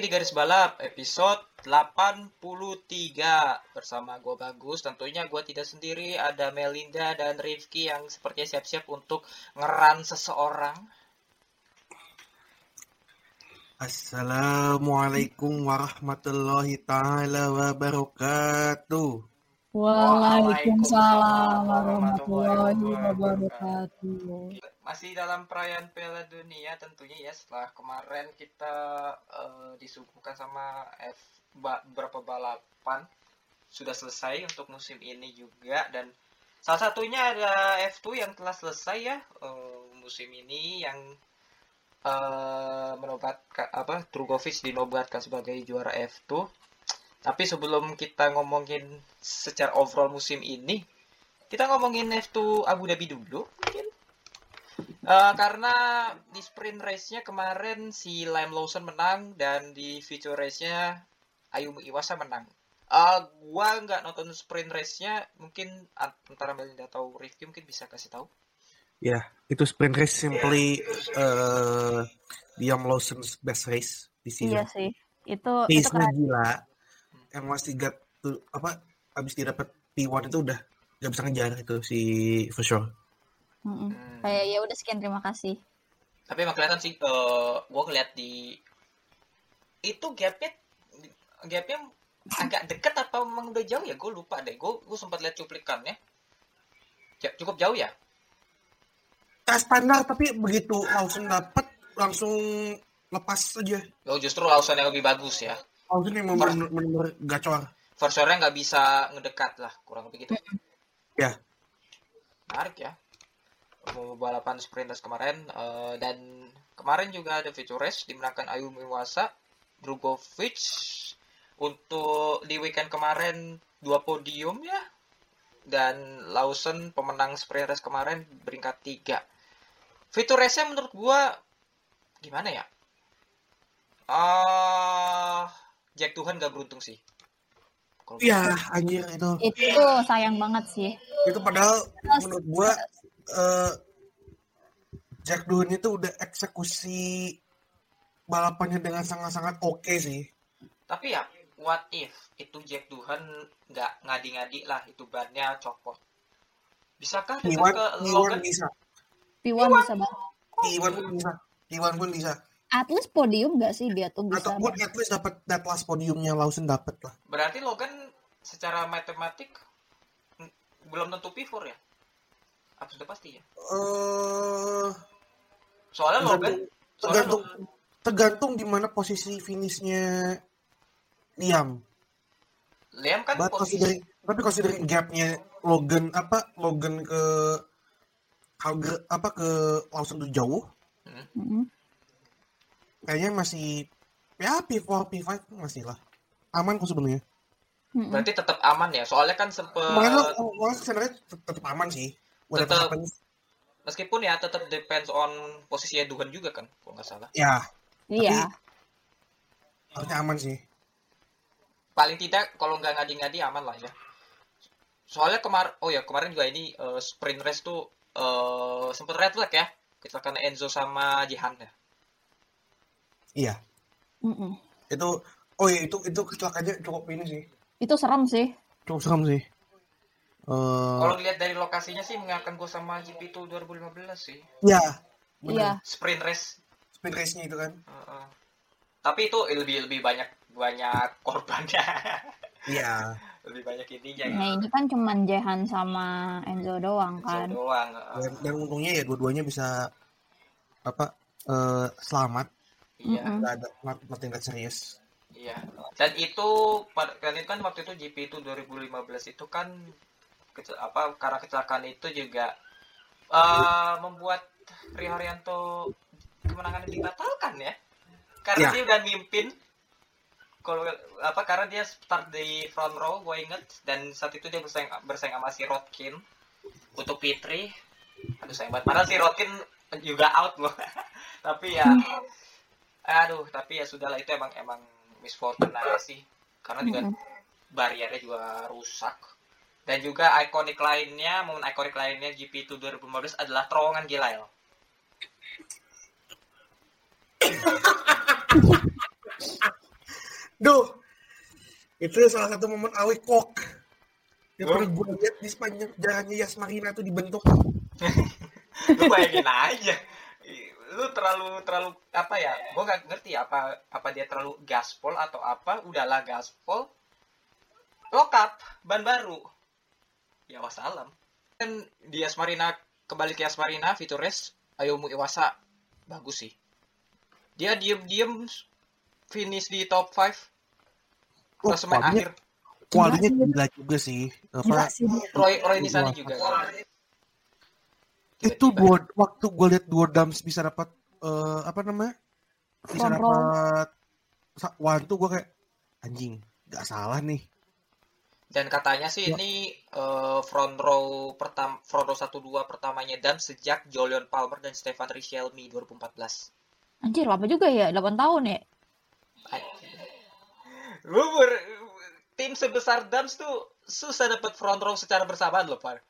Lagi di Garis Balap episode 83 bersama gue Bagus. Tentunya gue tidak sendiri, ada Melinda dan Rifki yang sepertinya siap-siap untuk ngeran seseorang. Assalamualaikum warahmatullahi taala wabarakatuh. Waalaikumsalam warahmatullahi wabarakatuh. Masih dalam perayaan Piala Dunia tentunya ya setelah kemarin kita eh, disuguhkan sama F ba- beberapa balapan sudah selesai untuk musim ini juga dan salah satunya ada F2 yang telah selesai ya eh, musim ini yang eh menobatkan apa Drugovic dinobatkan sebagai juara F2 tapi sebelum kita ngomongin secara overall musim ini kita ngomongin F2 Abu Dhabi dulu mungkin Eh, karena di sprint race-nya kemarin si Lime Lawson menang dan di feature race-nya Ayumu Iwasa menang. Eh, gua nggak nonton sprint race-nya, mungkin antara Melinda atau Rifki mungkin bisa kasih tahu. Ya, itu sprint race simply uh, Liam Lawson's best race di sini. Iya sih. Itu itu Pace-nya gila. Yang masih tuh apa abis dia dapat P1 itu udah gak bisa ngejar itu si for sure. Mm-mm. Hmm. Kayak ya udah sekian terima kasih. Tapi emang kelihatan sih, eh gua ngeliat di itu gapnya gapnya agak deket apa memang udah jauh ya? Gue lupa deh. Gue gue sempat lihat cuplikannya. Ja- Cukup jauh ya? Ah, standar tapi begitu Lawson dapat langsung lepas aja. Oh justru Lawson yang lebih bagus ya. Lawson yang benar-benar gacor. Versornya nggak bisa ngedekat lah, kurang lebih gitu. Ya. Menarik ya. Balapan sprint race kemarin eh, dan kemarin juga ada feature race dimenangkan Ayumi Iwasa, Drugovic untuk di weekend kemarin dua podium ya dan Lawson pemenang sprint race kemarin beringkat tiga. Feature race-nya menurut gua gimana ya? Ah, Jack Tuhan gak beruntung sih. Iya, anjir itu. Itu sayang banget sih. itu padahal menurut gua eh, Jack Doohan itu udah eksekusi balapannya dengan sangat-sangat oke sih. Tapi ya, what if itu Jack Duhan nggak ngadi-ngadi lah itu bannya copot? Bisakah Iwan, ke Iwan Logan? bisa, Piwan bisa banget. Iwan pun bisa, Iwan pun bisa. At least podium gak sih dia tuh bisa. Ataupun at least dapat that last podiumnya Lawson dapat lah. Berarti Logan secara matematik belum tentu P4 ya? Apa sudah pasti ya? Eh, Soalnya Logan, tergantung, soalnya tergantung, Logan, tergantung di mana posisi finishnya Liam. Liam kan But posisi considering, tapi considering gapnya Logan apa Logan ke Hager apa ke Lawson tuh jauh, Mm-mm. kayaknya masih ya P4 P5 masih lah aman kok sebenarnya berarti tetap aman ya. Soalnya kan sempet makanya makanya sebenarnya tet- tetap aman sih whatever Tetap. happens meskipun ya tetap depends on posisinya Duhan juga kan, kalau nggak salah. ya Iya. harusnya aman sih paling tidak kalau nggak ngadi-ngadi aman lah ya. Soalnya kemar oh ya kemarin juga ini eh, sprint race tuh eh sempet red flag ya. Kecelakaan Enzo sama Jihan ya. iya Mm-mm. itu oh iya itu itu kecelakaannya cukup ini sih Itu serem sih. cukup serem sih Eh Kalau dilihat dari lokasinya sih mengingatkan gue sama GP itu 2015 sih. ya Iya. bener Sprint race. speed race nya itu kan Heeh. Tapi itu lebih lebih banyak banyak korbannya. iya lebih banyak ininya ya. Nah ini kan cuman Jehan sama Enzo doang Enzo kan. doang. heeh. dan, dan untungnya ya dua-duanya bisa apa eh, selamat Iya. Nggak ada nothing that serius Iya. Dan itu dan itu kan waktu itu GP itu 2015 itu kan apa karena kecelakaan itu juga eh, membuat Rio Haryanto kemenangan dibatalkan ya. Karena Ya. dia udah mimpin kalau apa karena dia start di front row gue inget dan saat itu dia bersaing bersaing sama si Rodkin untuk P3 aduh sayang banget. Padahal si Rodkin juga out loh. Tapi ya aduh tapi ya sudahlah itu emang emang misfortune aja sih. Karena juga bariernya juga rusak dan juga ikonik lainnya momen ikonik lainnya GP itu 2015 adalah terowongan Gilail Duh, itu salah satu momen awi kok. Yang Oh. pernah gue lihat di sepanjang jalannya Yas Marina tuh dibentuk. lu bayangin aja. Lu terlalu terlalu apa ya gue gak ngerti apa apa dia terlalu gaspol atau apa. Udahlah gaspol. Lokap ban baru ya wassalam kan di Asmarina kembali ke Asmarina Vitores Ayumu Iwasa bagus sih dia diem diem finish di top 5 Oh, klasemen akhir kualinya Gila juga sih. Apa. Roy Roy Nisani Iwasa. juga kan. itu dua waktu gue lihat dua dams bisa dapat eh, apa namanya? Bisa dapat tuh gue kayak anjing, gak salah nih. Dan katanya sih Ya. ini eh, front row pertama front row 1 2 pertamanya dan sejak Julian Palmer dan Stefan Richelme 2014. Anjir, lama juga ya, 8 tahun ya. Lu ber- tim sebesar Dams tuh susah dapat front row secara bersamaan loh, Pak.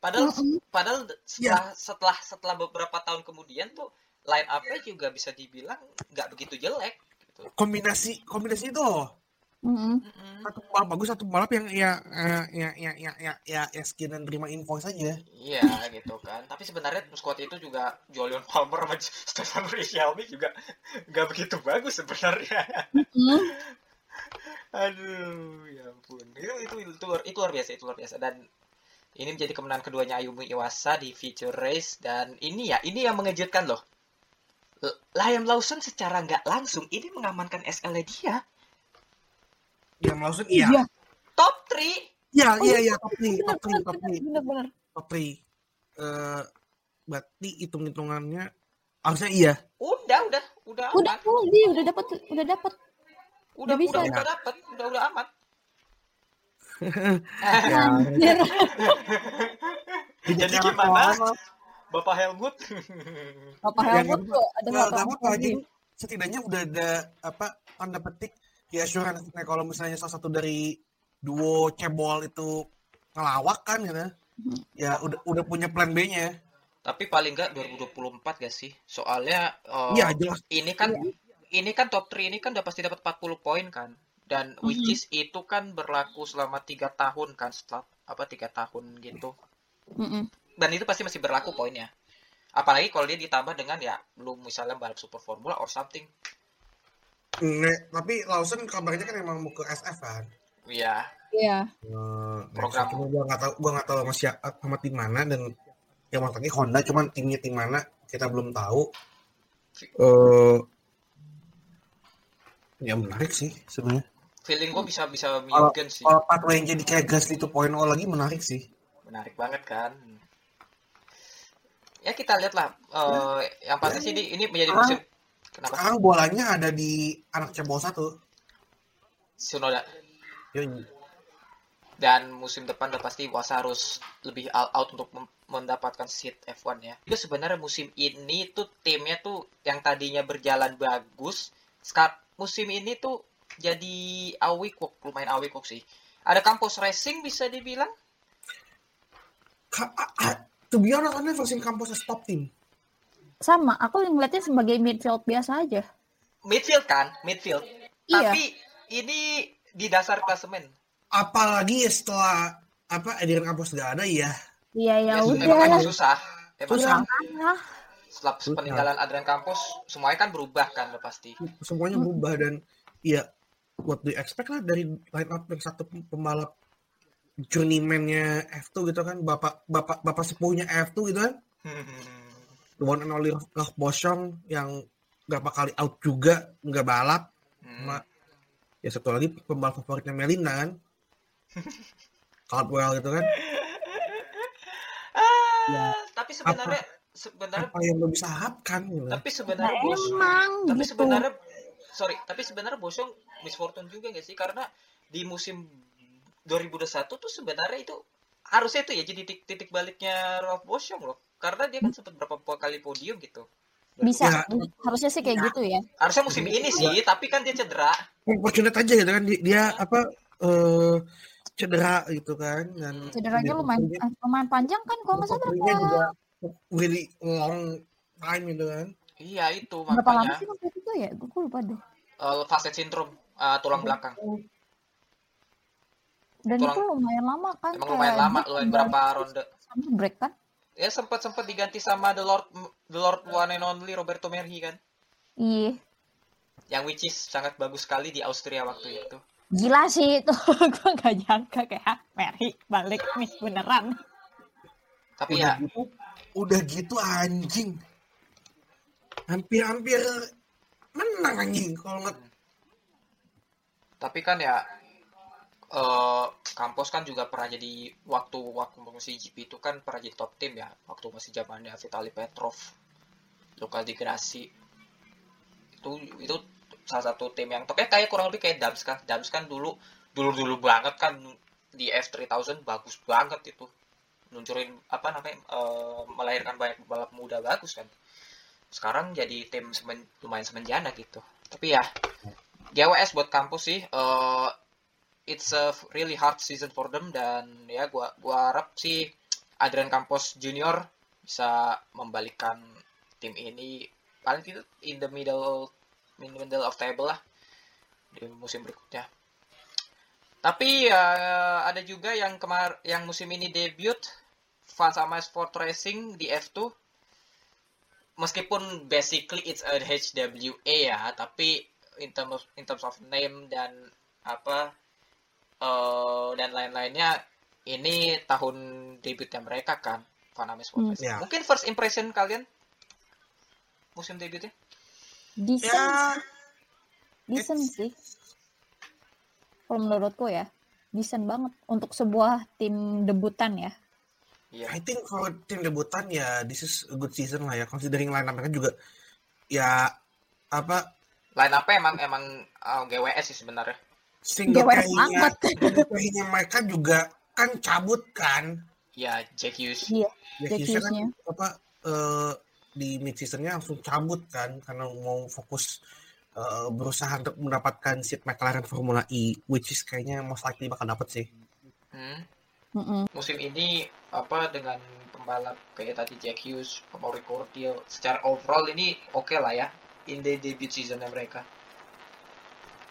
Padahal padahal setelah setelah setelah beberapa tahun kemudian tuh line up-nya juga bisa dibilang nggak begitu jelek gitu. Kombinasi kombinasi itu loh. Mm-mm. Satu balap bagus, satu balap yang ya eh, ya ya ya ya ya, ya skin dan terima invoice aja. Iya gitu kan. Tapi sebenarnya squad itu juga Julian Palmer sama Stefan Richelme juga nggak begitu bagus sebenarnya. Mm. Aduh, ya ampun. Itu, itu, itu, luar, itu luar biasa, itu luar biasa. Dan ini menjadi kemenangan keduanya Ayumi Iwasa di feature race. Dan ini ya, ini yang mengejutkan loh. L- Liam Lawson secara nggak langsung ini mengamankan SL-nya dia. Yang Lawson iya. Iya. Top 3. Iya, Oh, iya, iya, iya, top 3, top 3, top 3, Bener, bener. top 3. Eh, berarti hitung-hitungannya harusnya iya. Udah, udah, udah Udah, oh, dia udah dapat, udah dapat. Udah, udah bisa. udah, udah dapet. Udah, udah aman. Ya, Anjir. Jadi gimana? Bapak Helmut? Bapak Ya, Helmut tuh ada apa-apa tahu aja. Setidaknya udah ada apa tanda petik ya assurance nah, kalau misalnya salah satu dari duo cebol itu ngelawak kan gitu. Ya udah udah punya plan B-nya. Tapi paling nggak 2024 gak sih? Soalnya eh, Iya, jelas. ini kan ini kan top 3 ini kan udah pasti dapat 40 poin kan dan which is itu kan berlaku selama tiga tahun kan setelah apa tiga tahun gitu Mm-mm. dan itu pasti masih berlaku poinnya apalagi kalau dia ditambah dengan ya lu misalnya balap super formula or something Nggak, tapi Lawson kabarnya kan emang mau ke SF kan. ya Iya. Eh, Program. cuma gua nggak tahu gua nggak tahu sama siapa sama tim mana dan yang makanya Honda cuman timnya tim mana kita belum tahu. Eh ya menarik sih sebenarnya. feeling gue bisa bisa Mugen sih kalau pathway yang jadi kayak Gasly 2.0 lagi menarik sih. menarik banget kan ya kita lihat lah Eh, yang pasti sih di- ini menjadi musim kenapa Sekarang bolanya ada di anak cebol satu. Sunoda Yoi. dan musim depan udah pasti Wasa harus lebih all out untuk mendapatkan seat F1 ya. Itu sebenarnya musim ini tuh timnya tuh yang tadinya berjalan bagus, sekarang musim ini tuh jadi awik kok, lumayan awik kok sih. Ada Campos Racing bisa dibilang Ka- to be honest, I've never seen Campos as top team. Sama, aku ngeliatnya sebagai midfield biasa aja. midfield kan, midfield. Iya. Tapi ini di dasar klasemen. Apalagi setelah apa Adrian Campos gak ada ya. Iya ya Ya, udah. susah. Emang Susah. Setelah peninggalan Adrian Campos semuanya kan berubah kan udah pasti. Semuanya berubah dan ya what do you expect lah dari line up yang satu pembalap journeyman-nya F2 gitu kan, bapak bapak bapak sepuhnya F2 gitu kan. The one and only Boschong yang berapa kali out juga nggak balap Hmm. Ya satu lagi pembalap favoritnya Melinda kan. Caldwell gitu kan. Ah, Ya, tapi sebenarnya sebenarnya Apa yang lo bisa harapkan gitu. tapi Nah, sebenarnya bos emang tapi gitu. sebenarnya sorry tapi sebenarnya Bosong misfortune juga gak sih karena di musim 2021 tuh sebenarnya itu harusnya itu ya jadi titik, titik baliknya Rolf Bosong loh karena dia kan sempat berapa kali podium gitu Bisa, Ya. harusnya sih kayak gitu ya. harusnya musim ini sih tapi kan dia cedera Unfortunate aja gitu kan. Dia, dia apa eh cedera gitu kan. Dan Cederanya lumayan eh, lumayan panjang kan kalau nggak salah recovery-nya berapa, really long time gitu kan. iya itu berapa lama makanya sih waktu itu ya? Gue lupa deh. uh, facet syndrome uh, tulang belakang Dan Tulang- itu lumayan lama kan? emang lumayan lama lumayan berapa ronde Sama break kan? ya sempat sempat diganti sama the Lord the Lord one and only Roberto Merhi kan Iya. yang which is sangat bagus sekali di Austria waktu itu Gila sih itu. gue gak nyangka kayak "Hah, Mary balik nih beneran. tapi udah ya gitu, udah gitu anjing. Hampir-hampir menang anjing kalau nggak tapi kan ya eh kampus kan juga pernah jadi waktu waktu masih GP itu kan pernah jadi top tim ya waktu masih zamannya Vitali Petrov Luka Di Grassi. Itu itu salah satu tim yang topnya kayak kurang lebih kayak Dams kan. Dams kan dulu dulu dulu banget kan di F3000 bagus banget itu. Nuncurin apa namanya eh, melahirkan banyak balap muda bagus kan. Sekarang jadi tim semen, lumayan semenjana gitu. Tapi ya GWS buat kampus sih eh it's a really hard season for them dan ya gua gua harap sih Adrian Campos Junior bisa membalikkan tim ini paling tidak in the middle in the middle of table lah di musim berikutnya. Tapi ya ada juga yang kemar yang musim ini debut Van sama Sport Racing di F2 meskipun basically it's a HWA ya, tapi in terms of, in terms of name dan apa eh, dan lain-lainnya ini tahun debutnya mereka kan Van Ames Sport Hmm. Ya. Mungkin first impression kalian musim debutnya? Decent, ya decent sih. Kalau menurutku ya, decent banget untuk sebuah tim debutan ya. Iya. I think for tim debutan ya this is a good season lah ya considering line mereka juga ya apa Line up emang emang uh, GWS sih sebenarnya. Single carry-nya mereka juga kan cabut kan Ya Jack Hughes. Iya, ya Jack Hughes-nya kan apa eh, di mid seasonnya langsung cabut kan karena mau fokus eh, berusaha untuk mendapatkan seat McLaren Formula E which is kayaknya most likely bakal dapet sih Hmm. Mm-mm. Musim ini apa dengan pembalap kayak tadi Jack Hughes, Mauri Cordial, secara overall ini oke lah ya in the debut seasonnya mereka.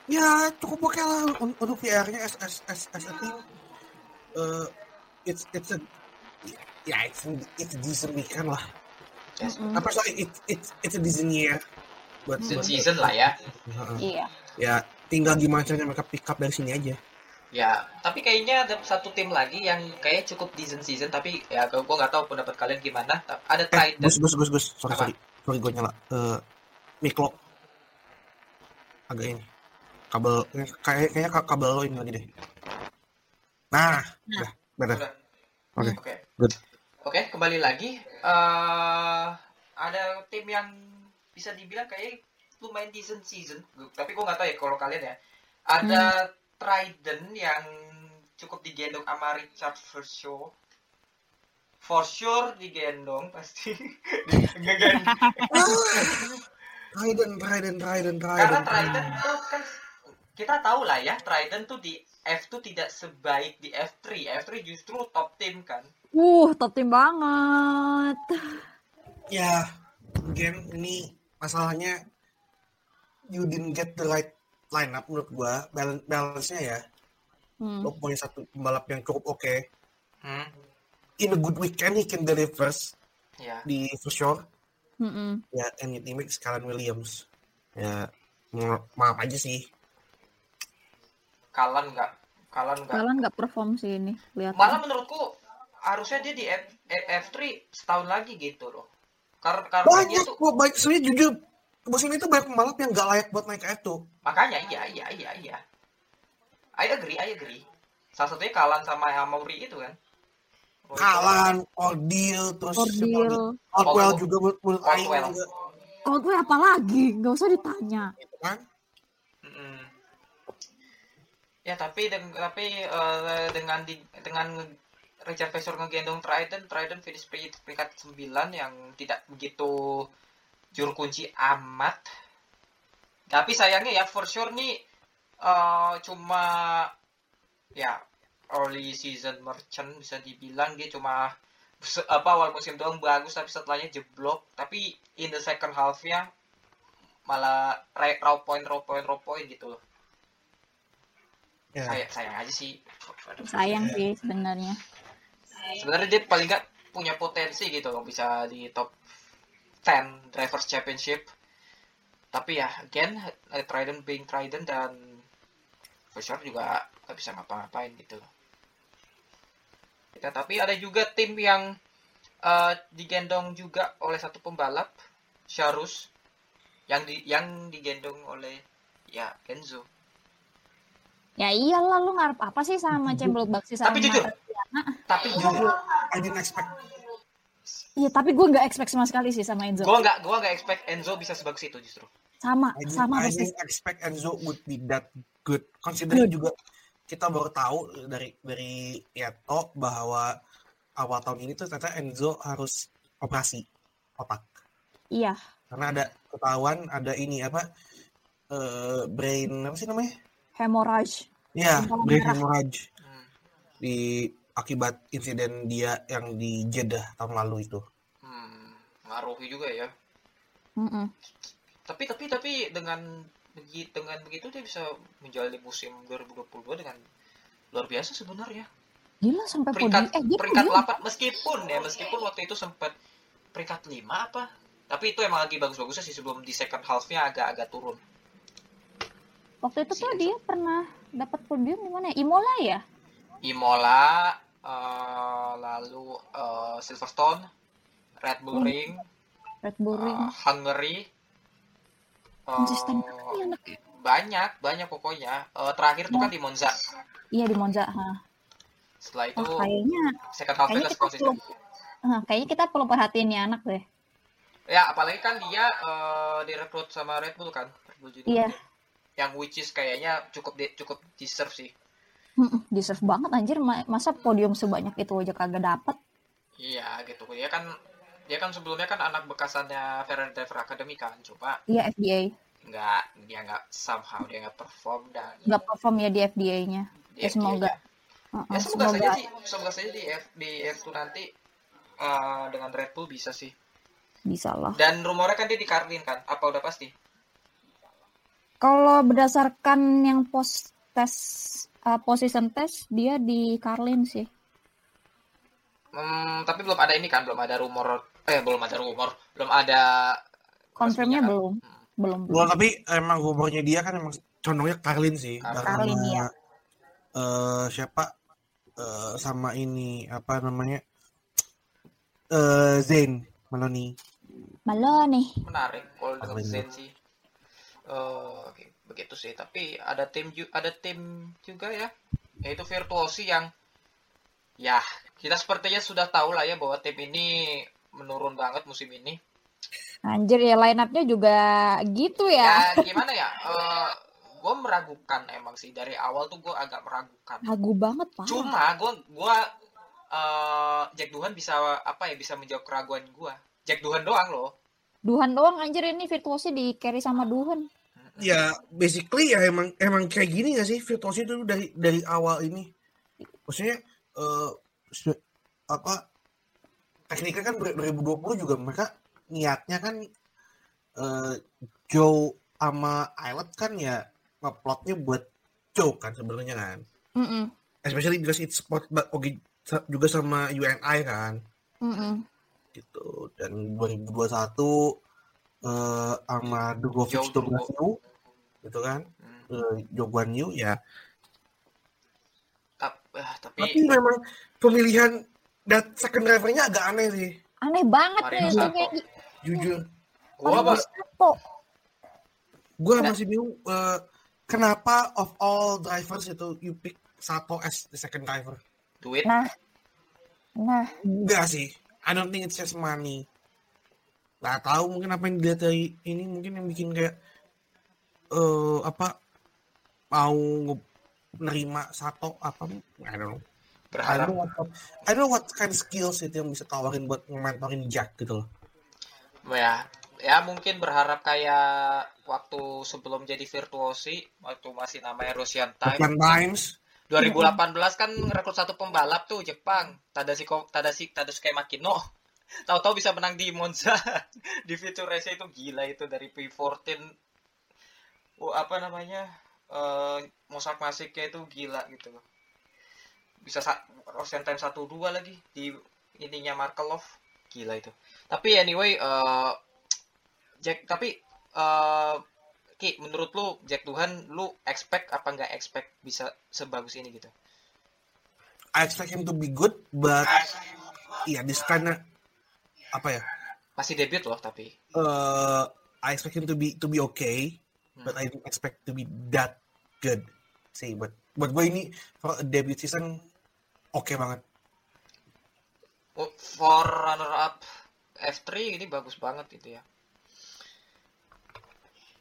Ya cukup oke lah un- untuk VR-nya as as as, as a team Eh, it's it's a ya it's it's a decent weekend lah Yes. Mm-mm. apa sorry it's it's it's a decent year buat Season buat- season lah ya. Iya. ya tinggal gimana caranya mereka pick up dari sini aja Ya, tapi kayaknya ada satu tim lagi yang kayak cukup decent season tapi ya gue nggak tahu pendapat kalian gimana. Ada eh Trident. gus gus gus gus sorry Apa? sorry sorry gue nyala eh miklo agak ini kabel kayak kayaknya ka- kabel lo ini lagi deh nah udah better. Oke, Oke. good. Oke, kembali lagi. eh ada tim yang bisa dibilang kayak lumayan decent season, tapi gue nggak tahu ya kalau kalian ya. Ada Trident yang cukup digendong sama Richard Forshaw. For sure digendong pasti. Digendong. Trident Trident Trident Karena Trident Trident tuh kan kita tahu lah ya, Trident tuh di F2 tidak sebaik di F3. F3 justru top tim kan. Uh, top tim banget. ya again ini masalahnya you didn't get the right lineup menurut gua balance balance nya ya Hmm. lo punya satu pembalap yang cukup oke Hmm. in a good weekend he can deliver Ya. di for sure Mm-mm. ya and teammate Scalan Williams ya ma- maaf aja sih Kalan nggak Kalan nggak Kalian nggak perform sih ini, lihat. malah menurutku harusnya dia di F, F, 3 setahun lagi gitu loh karena karena dia banyak tuh kok baik sebenarnya jujur musim itu banyak pembalap yang gak layak buat naik ke F2 makanya iya iya iya iya I agree, I agree. Salah satunya Kalan sama Amaury itu kan. Roy Kalan, Odil, terus? Cordil. Caldwell juga menurut Aing Caldwell. juga apa lagi? Nggak usah ditanya. gitu kan. Mm-mm. Ya tapi deng- tapi eh, dengan di, dengan Richard Pesor ngegendong Trident, Trident finish peri- peringkat 9 yang tidak begitu juru kunci amat. Tapi sayangnya ya for sure nih eh, cuma ya early season merchant bisa dibilang dia cuma apa awal musim doang bagus tapi setelahnya jeblok tapi in the second half ya malah ra- raw point raw point raw point gitu loh Ya. sayang sayang aja sih. Sayang sih sebenarnya. sebenarnya dia paling nggak punya potensi gitu loh bisa di top 10 drivers championship. Tapi ya again Trident being Trident dan for sure juga nggak bisa ngapa-ngapain gitu loh. Ya, tapi ada juga tim yang eh, digendong juga oleh satu pembalap Sharus yang di yang digendong oleh ya Enzo Ya iyalah lu ngarep apa sih sama Cembel Baksi sama tapi jujur tapi jujur. I didn't expect. Iya, tapi gue nggak expect sama sekali sih sama Enzo. gue nggak gue nggak expect Enzo bisa sebagus itu justru. Sama, I didn't, sama I didn't expect Enzo would be that good. Considering juga kita baru tahu dari dari Yeto bahwa awal tahun ini tuh ternyata Enzo harus operasi otak. Iya, karena ada ketahuan ada ini apa eh brain apa sih namanya? Hemorrhage. Ya, Gumpalan brain hemorrhage Hmm. di akibat insiden dia yang di Jeddah tahun lalu itu. Hmm, ngaruhi juga ya. Mm-mm. Tapi tapi tapi dengan begitu dengan begitu dia bisa menjalani musim 2022 dengan luar biasa sebenarnya. Gila sampai Peringkat podium. Eh, dia peringkat. 8 meskipun ya meskipun waktu itu sempat peringkat 5 apa. Tapi itu emang lagi bagus-bagusnya sih sebelum di second half-nya agak-agak turun. Waktu itu tuh dia pernah dapat podium di mana? ya? Imola ya? Imola eh, lalu eh, Silverstone, Red Bull Hmm. Ring, Red Bull Ring. eh, Hungary. anak. banyak banyak pokoknya Eh, terakhir tuh kan di Monza Iya di Monza. Ha. setelah itu Oh, kayaknya, second half kayaknya nya kita perlu, ah, kayaknya kita perlu perhatiin nih anak deh. ya apalagi kan dia eh, direkrut sama Red Bull kan Red Bull Iya. Yang which is kayaknya cukup di- cukup deserve sih Deserve banget anjir. Ma- Masa podium sebanyak itu aja kagak dapet. iya gitu dia kan dia kan sebelumnya kan anak bekasannya Ferrari Driver Academy kan coba Iya FDA. nggak dia nggak somehow dia nggak perform dan Nggak perform ya di FDA-nya. di Ya FD semoga. aja. Uh-uh, ya semoga, semoga saja sih semoga saja di F di F2 nanti eh, dengan Red Bull bisa sih bisa lah. dan rumornya kan dia di Carlin kan apa udah pasti Kalau berdasarkan yang post tes uh, position test dia di Carlin sih. Hmm, tapi belum ada ini kan, belum ada rumor, eh belum ada rumor, belum ada Confirmnya resminya kan? belum. Hmm. Belum. Belum tapi emang rumornya dia kan emang condongnya Carlin sih Carlin. karena Carlin, iya. eh, siapa eh, sama ini apa namanya eh Zayn Maloney Malo nih. menarik kalau. Zen sih. Eh, oke, begitu sih. Tapi ada tim ada tim juga ya, yaitu Virtuosi yang ya kita sepertinya sudah tahu lah ya bahwa tim ini menurun banget musim ini. Anjir ya line up-nya juga gitu ya. Ya gimana ya? Eh gue meragukan emang sih dari awal tuh gue agak meragukan. Ragu banget pak. Cuma gue gua eh Jack Duhan bisa apa ya bisa menjawab keraguan gue. Jack Duhan doang loh. Duhan doang anjir ini virtuosi di carry sama Duhan. Ya basically ya emang emang kayak gini gak sih? Virtuosi itu dari dari awal ini. Maksudnya eh se- apa tekniknya kan 2020 juga mereka niatnya kan eh Joe sama Islet kan ya ngeplotnya buat Joe kan sebenarnya kan. Mm-mm. especially because it's spot oke juga sama UNI kan. Mm-mm. gitu. Dan 2021 eh sama Dugovic Joe Dobrasiu gitu kan Hmm. eh, Joe Guan Yu ya Tap- ah, tapi tapi memang pemilihan dat second drivernya agak aneh sih Aneh banget Marino nih. Sato. Kayak jujur gua apa? Nggak. masih bingung eh, kenapa of all drivers itu you pick Sato as the second driver? Duit. Nah, nah, Enggak sih. I don't think it's just money. Gak tahu mungkin apa yang dilihat dari ini mungkin yang bikin kayak eh apa mau nerima Sato apa I don't know. I Berharap don't know what, I don't know what kind of skills itu yang bisa tawarin buat mentorin Jack gitu loh. ya ya mungkin berharap kayak waktu sebelum jadi virtuosi waktu masih namanya Russian Time Times. 2018 kan ngerekrut satu pembalap tuh Jepang Tadashi Ko- Tadashi Tadasuke Makino tahu-tahu bisa menang di Monza di fitur race itu gila itu dari P14 oh, apa namanya eh Mosak Masiknya itu gila gitu loh. Bisa sa- Russian Time 1-2 lagi di ininya Markelov. Gila itu. Tapi anyway eh Jack tapi eh Ki menurut lu Jack Tuhan lu expect apa nggak expect bisa sebagus ini gitu? I expect him to be good, but yeah, this kind of apa ya? masih debut loh tapi. Uh, I expect him to be to be okay. But I don't expect to be that good. Sih, but buat gue ini for a debut season oke banget. Oh, for runner up F3 ini bagus banget itu ya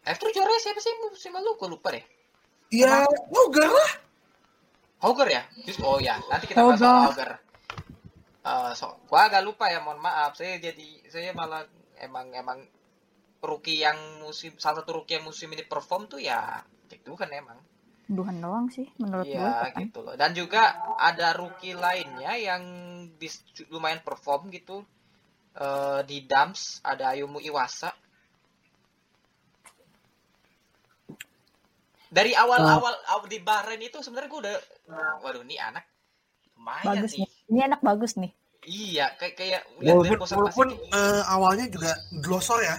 F3 juara siapa sih musim lalu gue lupa deh Ya, enggak lah. Hauger ya Just, oh ya nanti kita bahas soal Hauger. Hauger Eh, so, gua agak lupa ya mohon maaf saya jadi saya malah emang emang rookie yang musim salah satu rookie yang musim ini perform tuh ya Jack Tuhan emang Duhan doang sih menurut gue. Iya kan. gitu loh. Dan juga ada rookie lainnya yang bis, lumayan perform gitu Eh di Dams ada Ayumu Iwasa. Dari awal-awal aw- di Bahrain itu sebenarnya gue udah waduh nih anak lumayan Bagus nih. nih. Ini anak bagus nih. Iya, kayak kayak Walaupun, walaupun eh, awalnya juga glosor ya.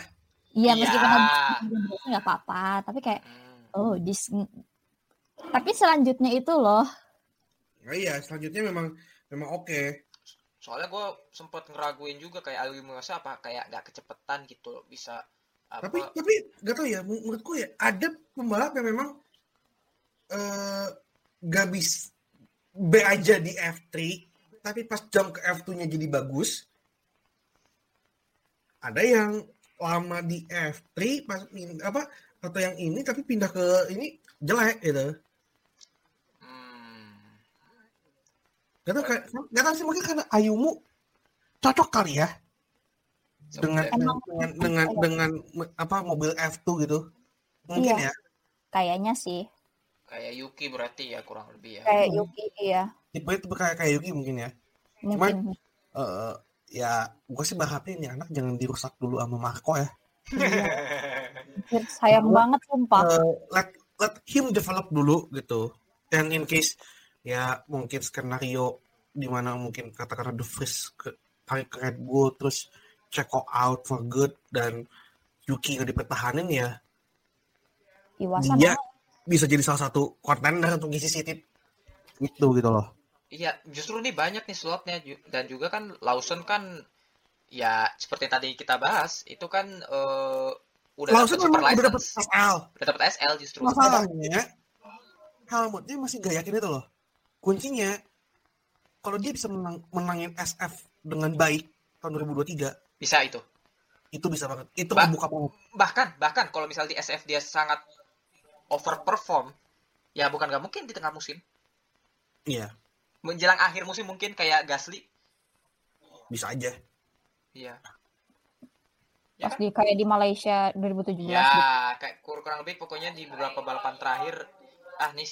Iya Iya. meskipun habis nggak apa-apa, tapi kayak Hmm. oh dis. Tapi selanjutnya itu loh, Nah, iya, selanjutnya memang memang oke. Soalnya gue sempet ngeraguin juga kayak Ayumu Iwasa apa kayak nggak kecepetan gitu loh, bisa apa Tapi tapi gak tau ya, menur- menurutku ya ada pembalap yang memang eh gak bisa B aja di F3, tapi pas jump ke F2-nya jadi bagus. Ada yang lama di F3 pas apa atau yang ini tapi pindah ke ini jelek gitu. Hmm. Gak tau kayak gak tau sih mungkin karena Ayumu cocok kali ya dengan Sebenarnya- Emang. dengan dengan dengan apa mobil F2 gitu. Mungkin Iya. ya. kayaknya sih kayak Yuki berarti ya kurang lebih ya. kayak. Yuki ya, Tipe itu kayak kayak Yuki mungkin ya. mungkin. eh ya gue sih berharapnya ini anak jangan dirusak dulu sama Marco ya. Sayang banget sumpah. Eh, let let him develop dulu gitu. Dan in case ya mungkin skenario di mana mungkin katakanlah The Freeze ke tarik ke Red Bull terus check out for good dan Yuki nggak dipertahanin ya Iwasa dia mau. bisa jadi salah satu kontender untuk ngisi City itu gitu loh. Iya, justru nih banyak nih slotnya dan juga kan Lawson kan ya seperti tadi kita bahas itu kan eh, udah Lawson dapat super memang udah license, SL. udah dapat SL justru. Masalahnya Helmutnya masih gak yakin itu loh. Kuncinya kalau dia bisa menang, menangin SF dengan baik tahun 2023 Bisa itu. itu bisa banget. Itu Ba- membuka banget. Bahkan bahkan kalau misal di SF dia sangat overperform, ya bukan nggak mungkin di tengah musim. Iya, Menjelang akhir musim mungkin kayak Gasly. bisa aja. Iya. Pas di kayak di Malaysia 2017 gitu. Ya, kayak kur- kurang lebih pokoknya di beberapa balapan terakhir, ah nih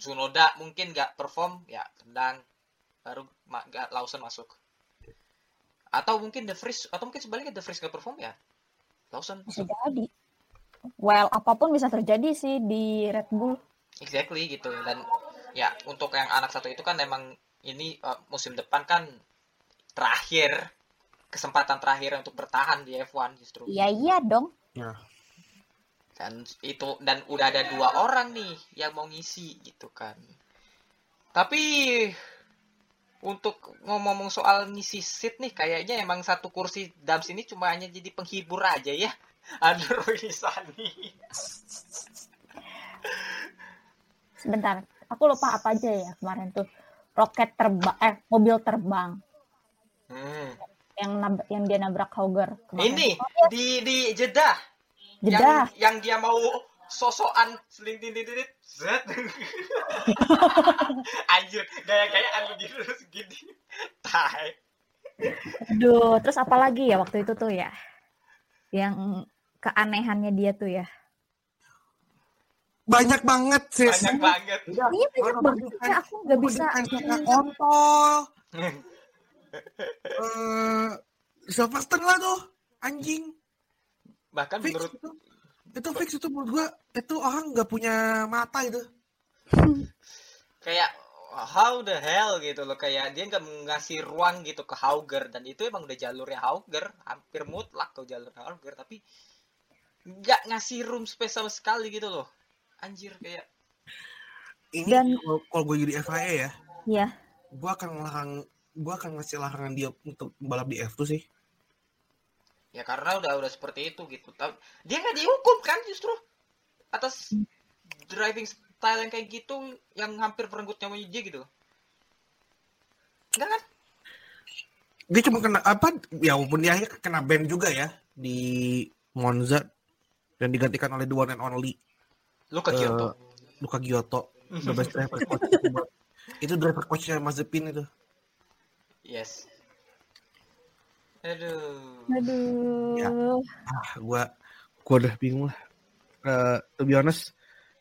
Zunoda mungkin nggak perform, ya tendang, baru ma- Lawson masuk. Atau mungkin The Vries, atau mungkin sebaliknya The Vries nggak perform ya, Lawson. bisa jadi. Well, apa pun bisa terjadi sih di Red Bull. Exactly gitu. Dan ya untuk yang anak satu itu kan emang ini eh, musim depan kan terakhir kesempatan terakhir untuk bertahan di F1 justru. Iya iya dong. Ya. dan itu dan udah ada dua orang nih yang mau ngisi gitu kan tapi untuk ngomong soal ngisi seat nih kayaknya emang satu kursi Dams ini cuma hanya jadi penghibur aja ya ada Roy Sani sebentar. Aku lupa apa aja ya kemarin tuh. Roket terbang, eh mobil terbang Hmm. yang nab- yang dia nabrak Hauger. kemarin. Ini di di Jeddah. Jeddah. Yang, yang dia mau sosokan seling tintit tintit zet. Anjir, gaya-gayaan begitu terus gini. Tai. Aduh, terus apa lagi ya waktu itu tuh ya? Yang keanehannya dia tuh ya. Banyak banget sih. Banyak banget. Udah, Iya banyak orang banget ya, aku nggak bisa. defense-nya kontol. Eh, Silverstone lah tuh, anjing. Bahkan Fix menurut itu. Itu fix itu menurut gua itu orang nggak punya mata itu. kayak how the hell gitu loh kayak dia nggak ngasih ruang gitu ke Hauger dan itu emang udah jalurnya Hauger hampir mutlak ke jalur Hauger tapi nggak ngasih room space sama sekali gitu loh anjir kayak Ini Dan- kalau- kalau gue jadi FIA ya, Iya. gua akan ngelarang gua akan ngasih larangan dia untuk balap di F2 sih. ya karena udah udah seperti itu gitu tapi dia nggak dihukum kan justru atas driving style yang kayak gitu yang hampir perenggut nyawanya dia gitu enggak kan Dia cuma kena apa? Ya walaupun dia kena ban juga ya di Monza dan digantikan oleh the one and only lu ke Eh, Kyoto Luka Giotto, the best driver coach. itu driver coachnya Mazepin itu. yes. Aduh. Aduh. Ya. ah gua gua udah bingung lah. Eh, to be honest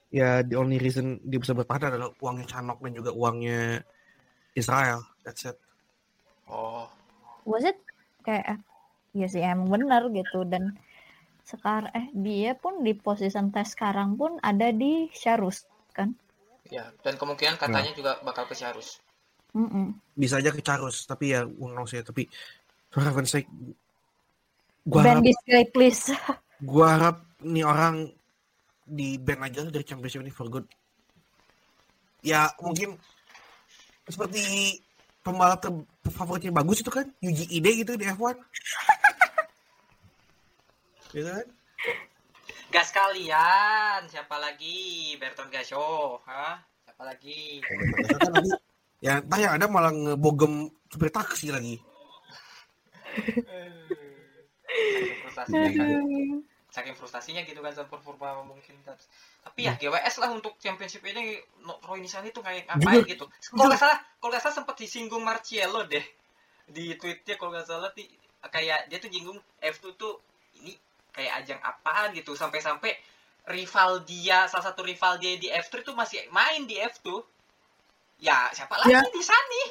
ya the only reason dia bisa bertahan adalah uangnya Chanok dan juga uangnya Israel. That's it. Oh. Was it? Kayak ya sih emang benar gitu. Dan sekarang eh dia pun di posisi tes sekarang pun ada di Sharus kan. ya dan kemungkinan katanya juga bakal ke Syarus Mm-mm. bisa aja ke Charus tapi ya knows ya tapi for heaven's sake gua Ban harap, this guy please. gua harap nih orang di ban aja dari championship ini for good ya mungkin seperti pembalap favoritnya bagus itu kan Yuji Ide gitu di F1 gitu kan? Gas kalian siapa lagi? Berton Gasho hah? Siapa lagi? Ya entah yang ada malah ngebogem supir taksi lagi. Saking frustasinya kan saking frustasinya gitu kan sama performa mungkin. Tapi ya GWS lah untuk championship ini Roy Nisani tuh kayak ngapain gitu? Kalau nggak salah kalau nggak salah sempat disinggung Marciello deh di tweetnya kalau nggak salah kayak dia tuh jinggung F2 tuh ini kayak ajang apaan gitu. Sampai-sampai rival dia salah satu rival dia di F3 tuh masih main di F2 ya siapa lagi Ya. di Sani?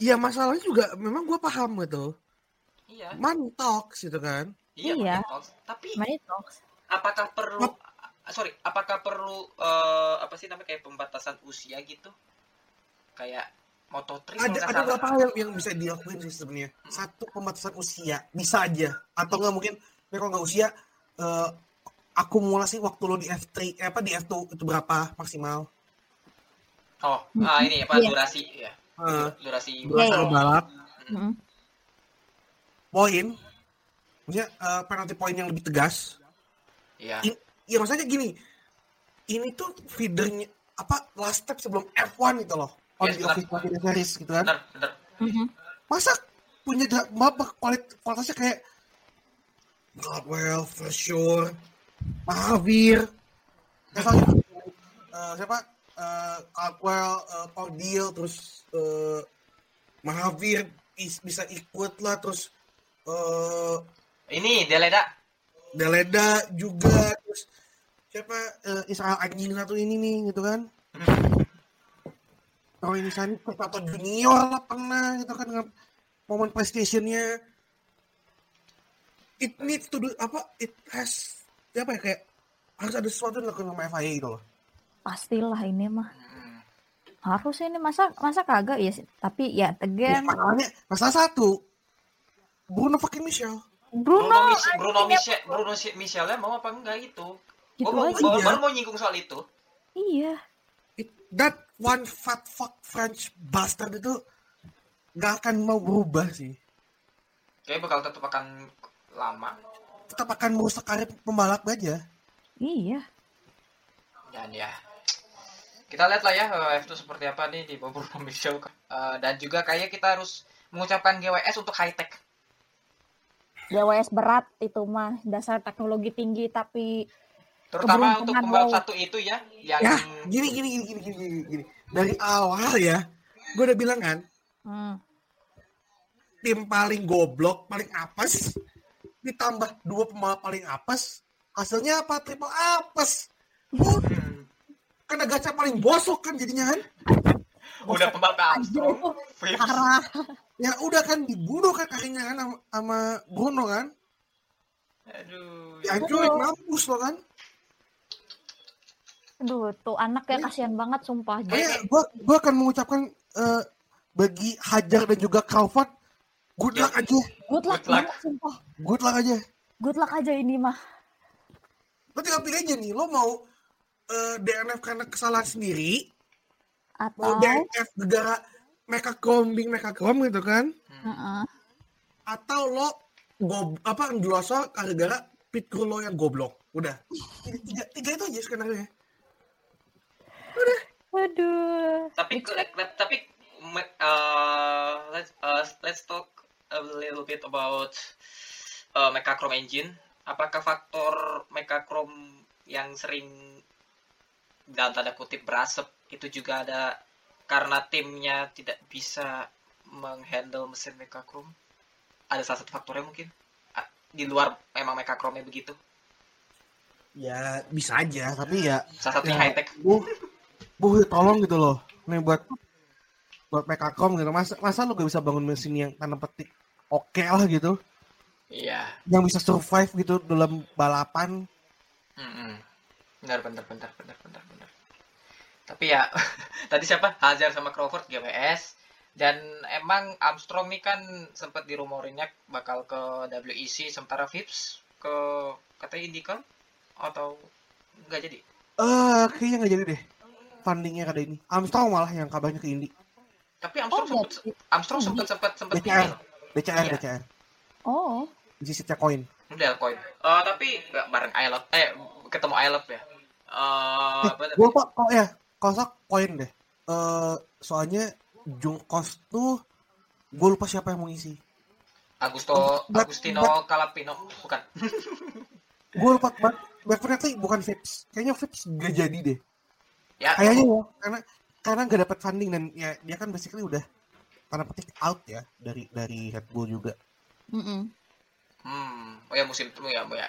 Iya masalahnya juga memang gue paham gitu. Iya. Mantox gitu kan. Iya, Iya. Tapi Money talks. apakah perlu sorry apakah perlu eh, apa sih namanya kayak pembatasan usia gitu? Kayak Moto3 kalau ada nggak ada beberapa hal yang, yang bisa dilakuin sih sebenarnya. Satu pembatasan usia. Bisa aja. Atau nggak mungkin ya kalau nggak usia eh, akumulasi waktu lo di F3 eh, apa di F2 itu berapa maksimal? Oh ah, ini apa Iya. durasi? Ya Eh, durasi durasi Iya, lo balap. Mm-mm. poin. Maksudnya eh, penalti poin yang lebih tegas. Ya ya maksudnya gini. Ini tuh feedernya apa last step sebelum F1 itu loh. On Yes, the benar. official series gitu kan. Bener bener Mhm. masa punya kualitasnya kayak Gladwell, for sure, Mahavir, misalnya eh, siapa? Eh, Caldwell, uh, Paul Deal, terus eh, Mahavir is- bisa ikut lah, terus eh, ini Deleda. Deleda juga, terus siapa? Eh, Israel anjing satu ini nih gitu kan. Kalau ini Sani atau junior lah pernah gitu kan dengan momen PlayStation-nya. It needs to do apa? It has apa ya kayak harus ada sesuatu yang dilakukan sama FIA gitu loh. Pastilah ini mah. Harus ini masa masa kagak ya sih. Tapi ya Ya, again masalahnya masalah satu. Bruno fucking Michel. Bruno Bruno Mich- Bruno anjingnya Michel Bruno Si- Michelnya mau apa enggak itu gitu Gua aja. baru, Iya. baru mau nyinggung soal itu Iya. It, that one fat fuck French bastard itu nggak akan mau berubah sih. kayak bakal tetap akan lama Tetap akan merusak karir pembalap aja. Iya. dan ya kita lihat lah ya eh, F2 seperti apa nih di beberapa Show Eh, dan juga kayaknya kita harus mengucapkan GWS untuk high tech GWS berat itu mah dasar teknologi tinggi tapi terutama untuk pembalap lo. satu itu ya yang Ya, gini gini gini gini gini gini. gini. Dari awal ya, gue udah bilang kan, hmm, tim paling goblok, paling apes, ditambah dua pembalap paling apes, hasilnya apa? Triple apes. Oh, Hmm, kena gacha paling bosok kan jadinya kan? udah pembalap Armstrong Phipps. parah. Ya udah kan dibunuh kan kakinya kan sama, sama Bruno kan? aduh Dihancurin mampus lo kan? Aduh, tuh anak ya kasihan banget sumpah. Kayak gue gue akan mengucapkan eh, bagi Hajar dan juga Crawford good luck aja, Good luck, Good luck. banget, sumpah. good luck aja. Good luck aja ini mah. Lo tinggal pilih aja nih, lo mau eh, DNF karena kesalahan sendiri, mau Atau DNF gara mereka combing mereka crom gitu kan, Heeh. atau lo gob apa ngeloso gara-gara pit crew lo yang goblok. Udah, Ini tiga, tiga itu aja skenario Aduh. tapi tapi me- uh, let's uh, let's talk a little bit about uh, Mechachrome engine. Apakah faktor Mechachrome yang sering dalam tanda kutip berasap itu juga ada karena timnya tidak bisa menghandle mesin Mechachrome? Ada salah satu faktornya mungkin? Di luar memang Mechachrome-nya begitu. Ya bisa aja, tapi ya salah satunya Ya. high tech bu bu tolong gitu loh nih buat buat Mekakom gitu. Masa masa lu gak bisa bangun mesin yang tanda petik oke lah gitu iya yang bisa survive gitu dalam balapan Mm-mm. Benar, benar, benar, benar, benar, benar. Tapi ya, tadi siapa? Hazard sama Crawford GWS. Dan emang Armstrong nih kan sempat dirumorinnya bakal ke WEC sementara Phipps ke katanya IndyCar atau nggak jadi? eh kayaknya nggak jadi deh fundingnya kada ini Armstrong malah yang kabarnya ke Indi Tapi Armstrong Oh, sempat Armstrong sempat sempat sempat DCR Iya. DCR Oh. di sisi koin udah koin. Eh tapi nggak bareng Ilot eh ketemu Ilot ya. Eh apa gue kok kok ya kosok koin deh eh soalnya Jungkos tuh gue lupa siapa yang mau ngisi Agusto But- Agustino Calapino bukan. gue lupa but definitely bukan Phipps kayaknya Phipps gak jadi deh Ya, kayaknya ya karena karena nggak dapat funding dan ya dia kan basically udah tanda petik out ya dari dari Red Bull juga Mm-mm. Hmm, oh ya musim itu ya, ya.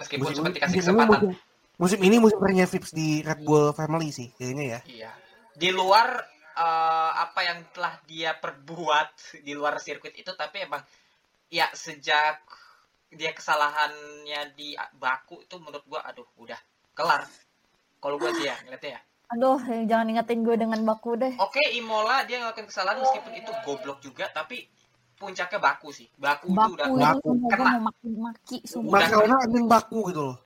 Meskipun musim, sempat dikasih musim ini kesempatan. musim, musim ini musim terakhirnya Phipps di Red Bull family sih kayaknya ya Iya. Di luar eh, apa yang telah dia perbuat di luar sirkuit itu, tapi emang ya sejak dia kesalahannya di Baku itu menurut gua aduh udah kelar. Kalau gua sih ya ngeliatnya ya. Aduh, jangan ingetin gue dengan baku deh. Oke, Imola dia ngelakuin kesalahan meskipun itu goblok juga, tapi puncaknya Baku sih. Baku, itu Baku udah itu Baku. semua gue Kena. mau maki-maki sumpah. Udah. Barcelona anjing baku gitu loh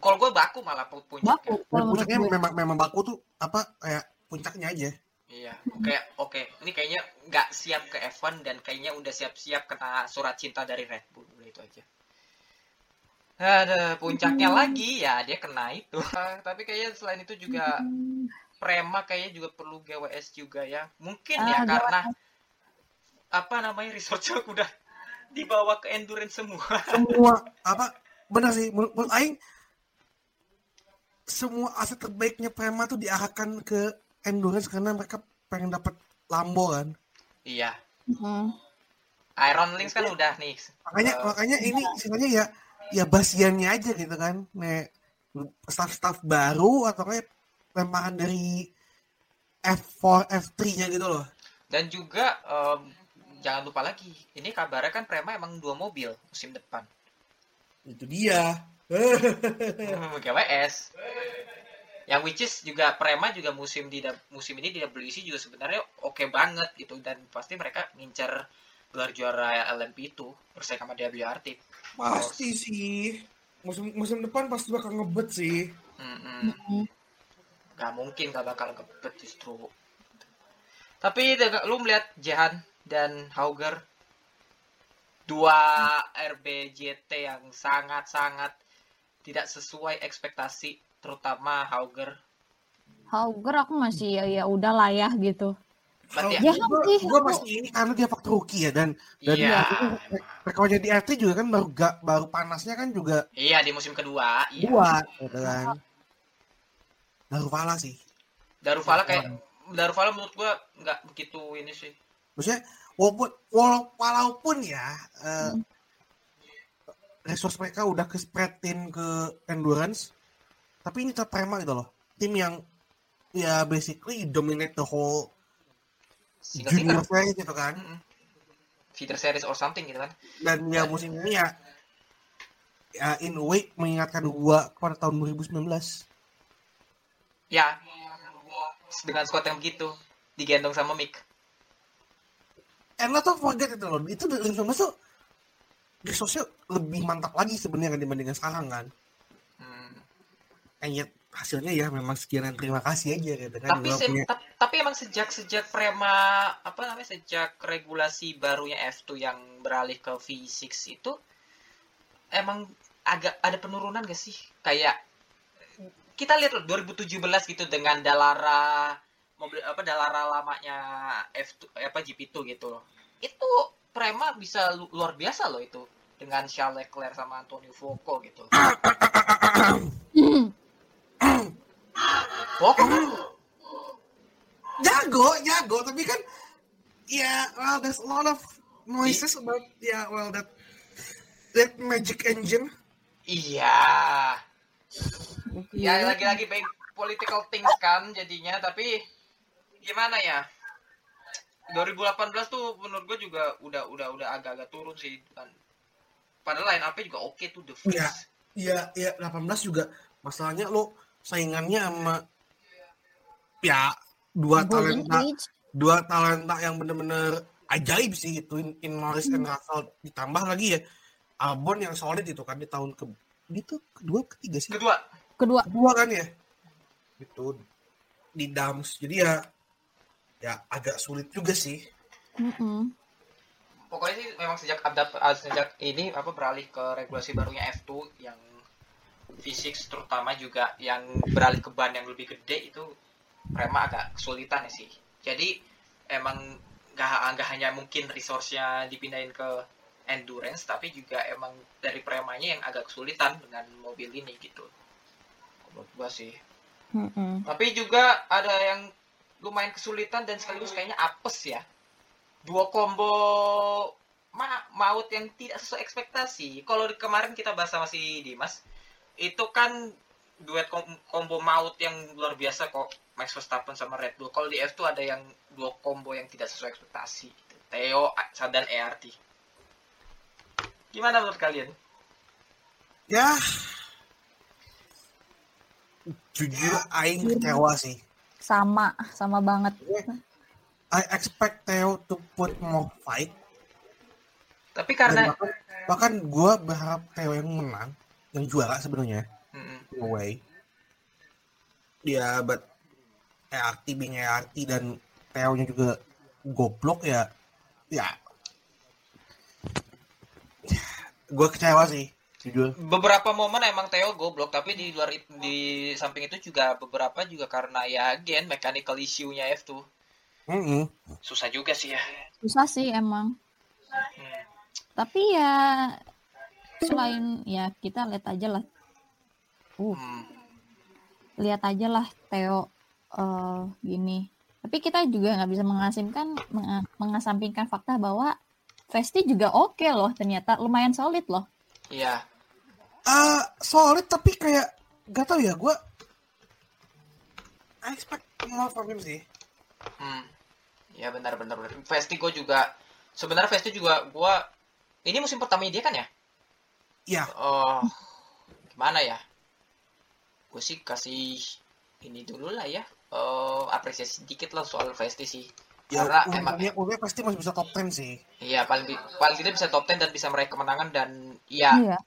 kalau gue Baku malah pu- puncaknya. Baku. Kalau puncaknya gue. memang memang baku tuh apa kayak puncaknya aja Iya, kayak oke, ini kayaknya nggak siap ke F1 dan kayaknya udah siap-siap kena surat cinta dari Red Bull, udah itu aja. Ada puncaknya lagi ya dia kena itu. Ah, tapi kayaknya selain itu juga Hmm. Prema kayaknya juga perlu GWS juga ya. Mungkin Ah, ya GWS. karena apa namanya resortnya udah dibawa ke endurance semua. semua apa benar sih menurut, menurut Aing semua aset terbaiknya Prema tuh diarahkan ke endurance karena mereka pengen dapat Lambo kan iya. Mm. Iron Links kan udah nih. makanya Eh, makanya ini sebenarnya ya ya basiannya aja gitu kan nih staff-staff baru atau kayak lemparan dari F4 F3 nya gitu loh Dan juga em, jangan lupa lagi, ini kabarnya kan Prema emang dua mobil musim depan. itu dia Hmm, GWS. Yang which is juga Prema juga musim di musim ini di WEC juga sebenarnya oke banget gitu dan pasti mereka ngincer gelar juara LMP itu bersaing sama WRT. pasti sih musim musim depan pasti bakal ngebet sih Mm-mm. Mm-mm. Gak mungkin gak bakal kebet justru. Tapi lu melihat Jehan dan Hauger dua RBJT yang sangat-sangat tidak sesuai ekspektasi terutama Hauger Hauger aku masih ya ya udahlah ya gitu. Berarti Ya, gue gue masih ini karena dia faktor rookie ya dan dan Iya. rekornya di RT juga kan baru gak baru panasnya kan juga Iya di musim kedua. Iya. dua gitu kan. Baru pala sih. Darufala kayak Darufala menurut gua nggak begitu ini sih. Maksudnya walaupun walau- walaupun ya eh, Hmm. resource mereka udah ke spreadin ke endurance, tapi ini tetap prema gitu loh. Tim yang ya basically dominate the whole Single junior gitu kan. Feeder series or something gitu kan. Dan ya musim ini ya ya in a way mengingatkan gua kepada tahun 2019. Ya. Dengan squad yang begitu digendong sama Mick. And not to forget itu loh, itu 2019 tuh resource-nya lebih mantap lagi sebenarnya kan dibandingkan sekarang kan. Hmm. And yet hasilnya ya memang sekian dan terima kasih aja gitu kan. Tapi se- punya- tap- tapi emang sejak sejak prema apa namanya sejak regulasi barunya F2 yang beralih ke V6 itu emang agak ada penurunan gak sih? Kayak kita lihat loh 2017 gitu dengan Dalara mobil apa Dalara lamanya F2 apa GP2 gitu loh. Itu prema bisa lu- luar biasa loh itu dengan Charles Leclerc sama Antonio Fuoco gitu. Fuoco jago jago tapi kan ya well there's a lot of noises about ya well that that magic engine Iya. Ya lagi-lagi baik political things kan jadinya tapi gimana ya? 2018 tuh menurut gue juga udah udah udah agak-agak turun sih kan. Padahal line up-nya juga oke tuh The Freeze. Iya. ya ya 18 juga masalahnya lo saingannya sama ya dua Golden talenta Age. dua talenta yang bener-bener ajaib sih itu. In, in Norris and Russell ditambah lagi ya. Albon yang solid itu kan di tahun ke itu kedua ketiga sih. Kedua, Kedua. kedua kan ya? Itu di Dams. Jadi ya ya agak sulit juga sih. Mm-mm. pokoknya sih memang sejak adapt ah, sejak ini apa beralih ke regulasi barunya F2 yang fisik terutama juga yang beralih ke ban yang lebih gede itu Prema agak kesulitan ya sih. Jadi emang nggak nggak hanya mungkin resource-nya dipindahin ke endurance tapi juga emang dari Premanya yang agak kesulitan dengan mobil ini gitu. Menurut gua sih. Mm-mm. Tapi juga ada yang lumayan kesulitan dan sekaligus kayaknya apes ya. Dua combo ma maut yang tidak sesuai ekspektasi. Kalau kemarin kita bahas sama si Dimas, itu kan duet kom- combo maut yang luar biasa kok Max Verstappen sama Red Bull. Kalau di F2 ada yang dua combo yang tidak sesuai ekspektasi. gitu. Theo dan ERT. Gimana menurut kalian? ya jujur Aing kecewa sih Sama, sama banget. I expect Theo to put more fight Tapi dan karena bahkan, bahkan gue berharap Theo yang menang yang juara sebenarnya Mm-mm. in a way ya but ERT being ERT dan Theo nya juga goblok ya ya gue kecewa sih jujur beberapa momen emang Theo goblok tapi di luar di samping itu juga beberapa juga karena ya again mechanical issue-nya F2 Mm-mm. susah juga sih ya Susah sih emang. Hmm. Tapi ya selain ya kita lihat aja lah. Uh, Hmm. lihat aja lah Theo eh, gini. Tapi kita juga nggak bisa mengasimkan menga- mengasampingkan fakta bahwa Vesti juga oke loh ternyata lumayan solid loh. iya Ah, solid tapi kayak gak tau ya gue I expect more from him sih hmm. ya benar benar benar Vesti gue juga sebenarnya Vesti juga gue ini musim pertama dia kan ya ya. Oh gimana ya? Gue sih kasih ini dulu lah ya. Eh, apresiasi sedikit lah soal Vesti sih. Ya Karena emang- umurnya pasti masih bisa top 10 sih. Iya paling paling tidak bisa top 10 dan bisa meraih kemenangan dan ya Iya.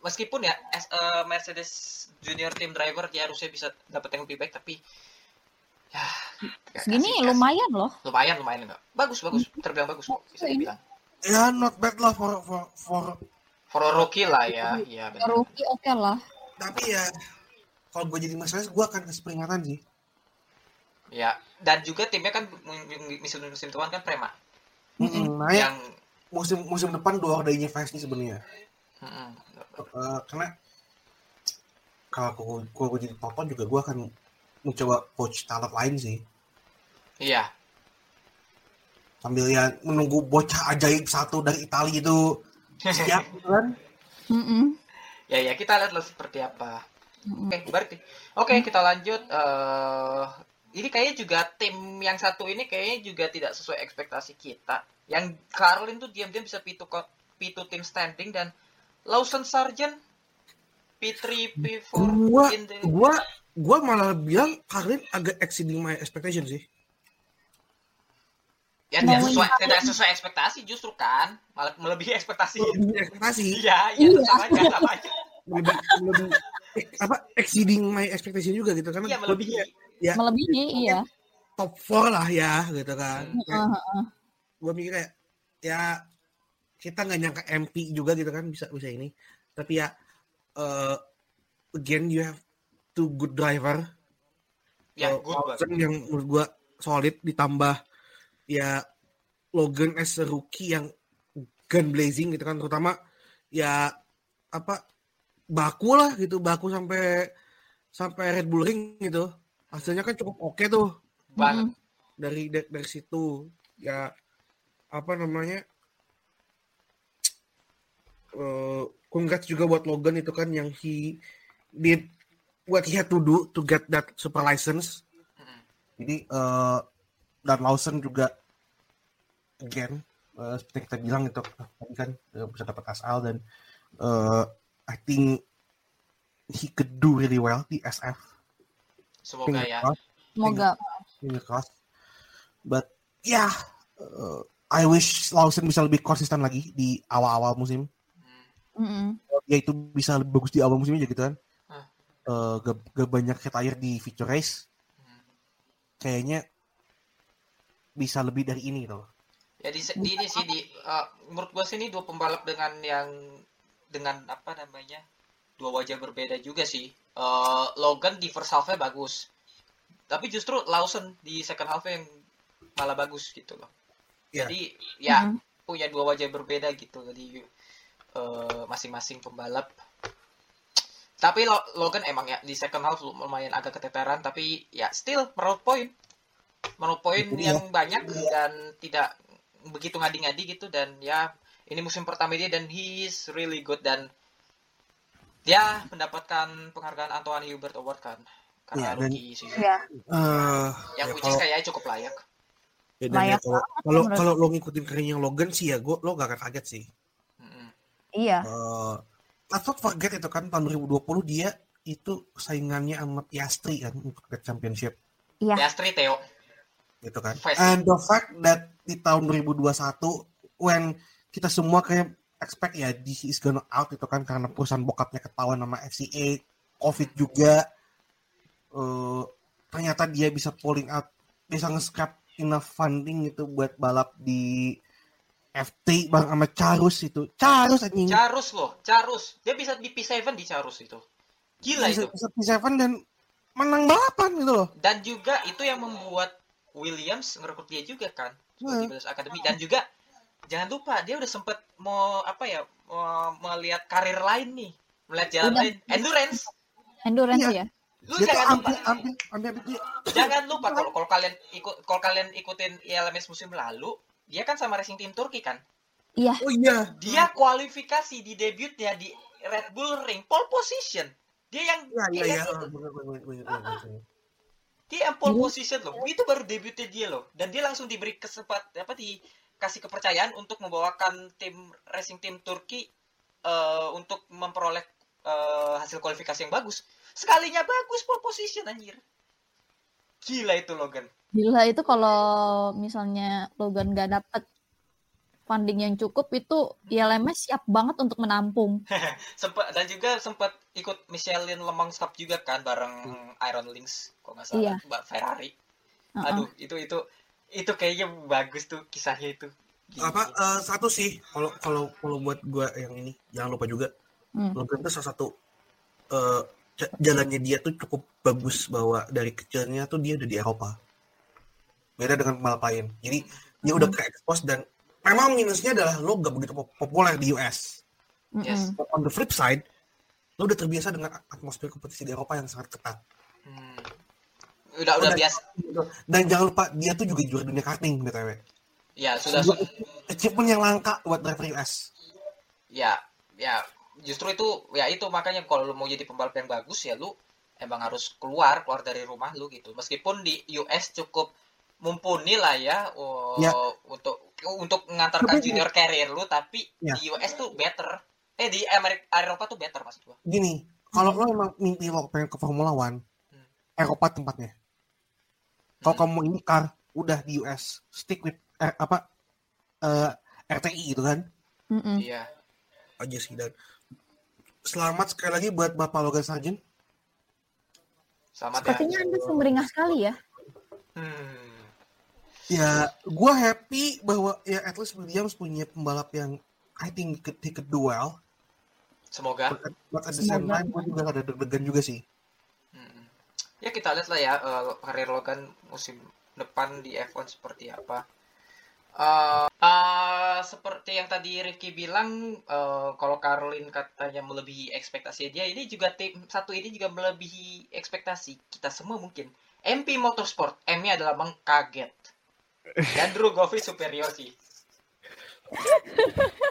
meskipun ya as a Mercedes junior team driver dia harusnya bisa dapat yang lebih baik tapi ya Segini kasih- kasih- lumayan loh. lumayan lumayan enggak. Bagus bagus. Terbilang bagus kok bisa dibilang. Ya not bad lah for for for for a rookie lah ya iya benar Rookie oke lah. tapi ya kalau gue jadi masalah gue akan kasih peringatan sih Ya, dan juga timnya kan musim musim depan kan Prema Mm-mm. Nah, ya, yang musim musim depan dua ordainya Festi sebenarnya. Mm-mm. Eh, karena kalau kalau aku jadi Toto juga gue akan mencoba coach talent lain sih. Iya, Sambil ya menunggu bocah ajaib satu dari Italia itu siap kan. Ya ya kita lihat lah seperti apa. Oke, berarti. Oke, kita lanjut. eh ini kayaknya juga tim yang satu ini kayaknya juga tidak sesuai ekspektasi kita. Yang Carlin tuh diam-diam bisa pitu pitu tim standing dan Lawson Sargent P3 P4 Gua in the gua gua malah bilang Karlin agak exceeding my expectation sih. Ya tidak sesuai tidak sesuai ekspektasi justru kan malah melebihi ekspektasi. Lebih ekspektasi. Iya, iya Iya. sama aja sama aja. lebih, lebih eh, apa exceeding my expectation juga gitu karena Iya melebihi. ya Melebihi, iya. top 4 lah ya gitu kan. Hmm. Kayak, Heeh. gua mikir kayak ya kita nggak nyangka MP juga gitu kan bisa bisa ini tapi ya eh again you have two good driver Ya, Eh, good yang menurut gua solid ditambah ya Logan as a rookie yang gun blazing gitu kan terutama ya apa baku lah gitu baku sampai sampai Red Bull Ring gitu hasilnya kan cukup oke tuh Banget. dari dari, dari situ ya apa namanya eh congrats juga buat Logan itu kan yang he did what he had to do to get that super license Mm-mm. jadi eh dan Lawson juga again eh, seperti yang kita bilang itu tadi kan eh, bisa dapat SL dan eh I think he could do really well di SF. Semoga ya. crossed, Semoga. finger crossed. But ya, eh, I wish Lawson bisa lebih konsisten lagi di awal-awal musim. Hmm. Mm-mm. Ya itu bisa lebih bagus di awal musim aja gitu kan. Eh, gak, gak banyak retire di feature race. Hmm. Kayaknya bisa lebih dari ini gitu. Ya di, di ini sih di eh, menurut gua sih ini dua pembalap dengan yang dengan apa namanya dua wajah berbeda juga sih. Eh, Logan di first half-nya bagus, tapi justru Lawson di second half yang malah bagus gitu loh. Iya. Jadi ya Mm-mm. punya dua wajah berbeda gitu jadi eh, masing-masing pembalap. Tapi Lo- Logan emang ya di second half lumayan agak keteteran tapi ya still meraup poin. Meraup poin Itu yang banyak dan tidak begitu ngadi-ngadi gitu dan ya ini musim pertama dia dan he is really good dan dia mendapatkan penghargaan Antoine Hubert Award kan karena Iya, dan- rookie sih. Iya. Eh, Yang ya which kalau- kayaknya cukup layak. ya dan ya Layak kalau banget kalau menurut- kalau lo ngikutin karirnya Logan sih ya, gua lo gak akan kaget sih. Mm-mm. Iya. Eh, let's not forget itu kan tahun 2020 dia itu saingannya sama Piastri kan untuk championship Iya. Piastri Theo. Gitu kan. And the fact that di tahun 2021 when kita semua kayak expect ya this is gonna out itu kan karena perusahaan bokapnya ketahuan sama FCA, COVID juga. eh ternyata dia bisa pulling out, bisa nge-scrap enough funding itu buat balap di FT bang sama Charus itu. Charus anjing. Carus loh, Carus. Dia bisa di P7 di Carus itu. Gila bisa, itu. bisa P7 dan menang balapan gitu loh. Dan juga itu yang membuat Williams ngerekrut dia juga kan Hmm. di Williams Academy dan juga jangan lupa dia udah sempet mau apa ya mau melihat karir lain nih melihat jalan Udah. lain endurance Endurance Iya. ya. lu Dia jangan lupa hampir hampir dia jangan lupa kalau kalau kalian ikut kalau kalian ikutin ILMS musim lalu dia kan sama racing team Turki kan Iya. Oh iya. dia kualifikasi di debutnya di Red Bull Ring pole position dia yang Iya iya dia dia yang pole position loh. itu baru debutnya dia loh. Dan dia langsung diberi kesempatan apa dikasih kepercayaan untuk membawakan tim racing team Turki eh, untuk memperoleh eh, hasil kualifikasi yang bagus. Sekalinya bagus pole position anjir. Gila itu Logan. Gila itu kalau misalnya Logan gak dapet funding yang cukup itu ILMS siap banget untuk menampung. sempat dan juga sempat ikut Michelin Le Mans Cup juga kan bareng Iron Lynx kok nggak salah Iya. Mbak Ferrari Heeh. aduh itu itu itu kayaknya bagus tuh kisahnya itu Gila. apa eh, satu sih kalau kalau kalau buat gua yang ini jangan lupa juga Hmm. Logan tuh salah satu eh, ja- jalannya dia tuh cukup bagus bahwa dari kecilnya tuh dia udah di Eropa beda dengan pembalap lain jadi dia udah ke expose dan memang minusnya adalah lo gak begitu pop- populer di US. Yes. But on the flip side lo udah terbiasa dengan atmosfer kompetisi di Eropa yang sangat ketat Hmm. Udah udah biasa. dan jangan lupa dia tuh juga juara dunia karting btw Ya sudah Sebuah su- achievement yang langka buat driver US ya ya justru itu ya itu makanya kalau lu mau jadi pembalap yang bagus ya lu emang harus keluar keluar dari rumah lu gitu meskipun di US cukup mumpuni lah ya oh, Ya. untuk untuk mengantarkan Tapi- junior career lu tapi Ya. di US tuh better eh di Amerika Eropa tuh better maksud gua gini kalau lo emang mimpi lo pengen ke Formula One Hmm. Eropa tempatnya kalau Hmm. kamu mau IndyCar udah di US stick with eh, apa eh, RTI gitu kan iya aja sih dan selamat sekali lagi buat Bapak Logan Sargent selamat ya Sepertinya Anda sumringah sekali ya. hmm. Ya gue happy bahwa ya at least Williams punya pembalap yang I think he could, he could do well semoga but, at- but at the same Semoga. time gue juga ada deg-degan juga sih Hmm. Ya kita lihat lah ya karir Logan musim depan di F1 seperti apa. Eh, eh, seperti yang tadi Rifki bilang, eh, kalau Carlin katanya melebihi ekspektasi dia, ini juga tim satu ini juga melebihi ekspektasi kita semua mungkin. MP Motorsport, M-nya adalah mengkaget. Dan Drugovic superior sih.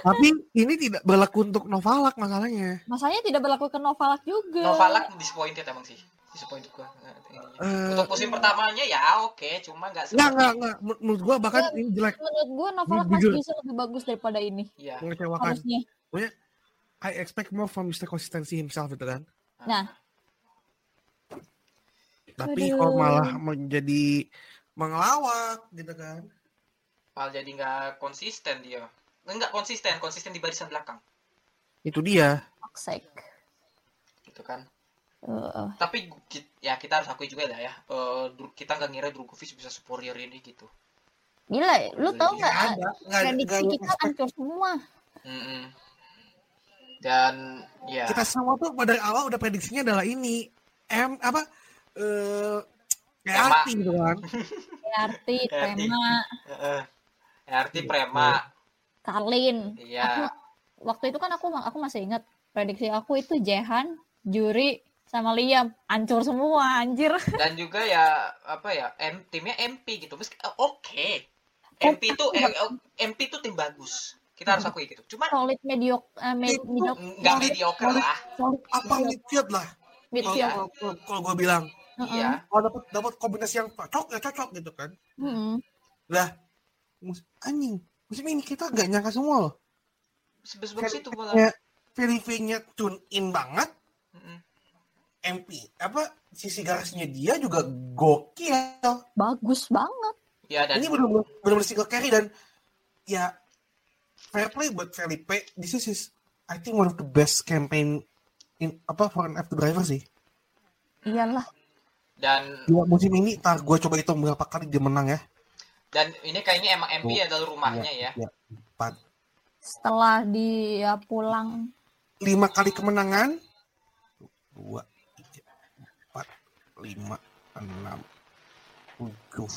tapi ini tidak berlaku untuk Novalak masalahnya Masanya tidak berlaku ke Novalak juga. Novalak disappointed emang sih. Disappointed gua. Eh, Untuk musim pertamanya ya oke, cuma nggak nggak seperti nggak nggak Menur- menurut gue bahkan Ya. ini jelek Menurut gue Novalak masih bisa lebih bagus daripada ini. Iya. mengecewakan Harusnya. I expect more from Mr. Consistency himself itu kan Nah, tapi Aduh. kok malah menjadi mengelawak gitu kan malah jadi nggak konsisten dia nggak konsisten konsisten di barisan belakang itu dia toxic. gitu kan Uh, tapi ya kita harus akui juga lah ya eh, Dru- kita nggak ngira Drugovic bisa superior ini gitu gila, lu tau Nggak nggak? Prediksi kita hancur semua. Mm-mm. dan ya kita semua tuh pada awal udah prediksinya adalah ini M apa eh Tema. Arti gitu kan. Arti, Prema, eh, arti Prema. Karlin. iya. Waktu itu kan aku aku masih ingat prediksi aku itu Jehan, Juri, sama Liam. Hancur semua anjir. dan juga ya apa ya M timnya MP gitu. Meski eh, oke. MP itu eh, eh, MP itu tim bagus. Kita harus akui gitu. Cuma Solid mediocre, uh, med, Itu- mediocre nggak mediocre lah. solid apa midfield lah. Midfield. kalau gue bilang. Iya. Kalau dapat dapat kombinasi yang cocok ya cocok gitu kan. Lah mus anjing musim ini kita gak nyangka semua loh. Sebes-sebes itu malah kayak VDV-nya tune in banget. MP apa sisi garasinya dia juga gokil. Bagus banget. ya dan ini benar-benar benar-benar single carry dan ya fair play buat Felipe. This is his, I think one of the best campaign in apa for an F2 driver sih. Iyalah. Dan dua musim ini tar gue coba hitung berapa kali dia menang ya. Dan ini kayaknya emang MP Oh, adalah rumahnya ya. ya empat. Setelah dia pulang. Lima kali kemenangan. Dua tiga empat lima enam tujuh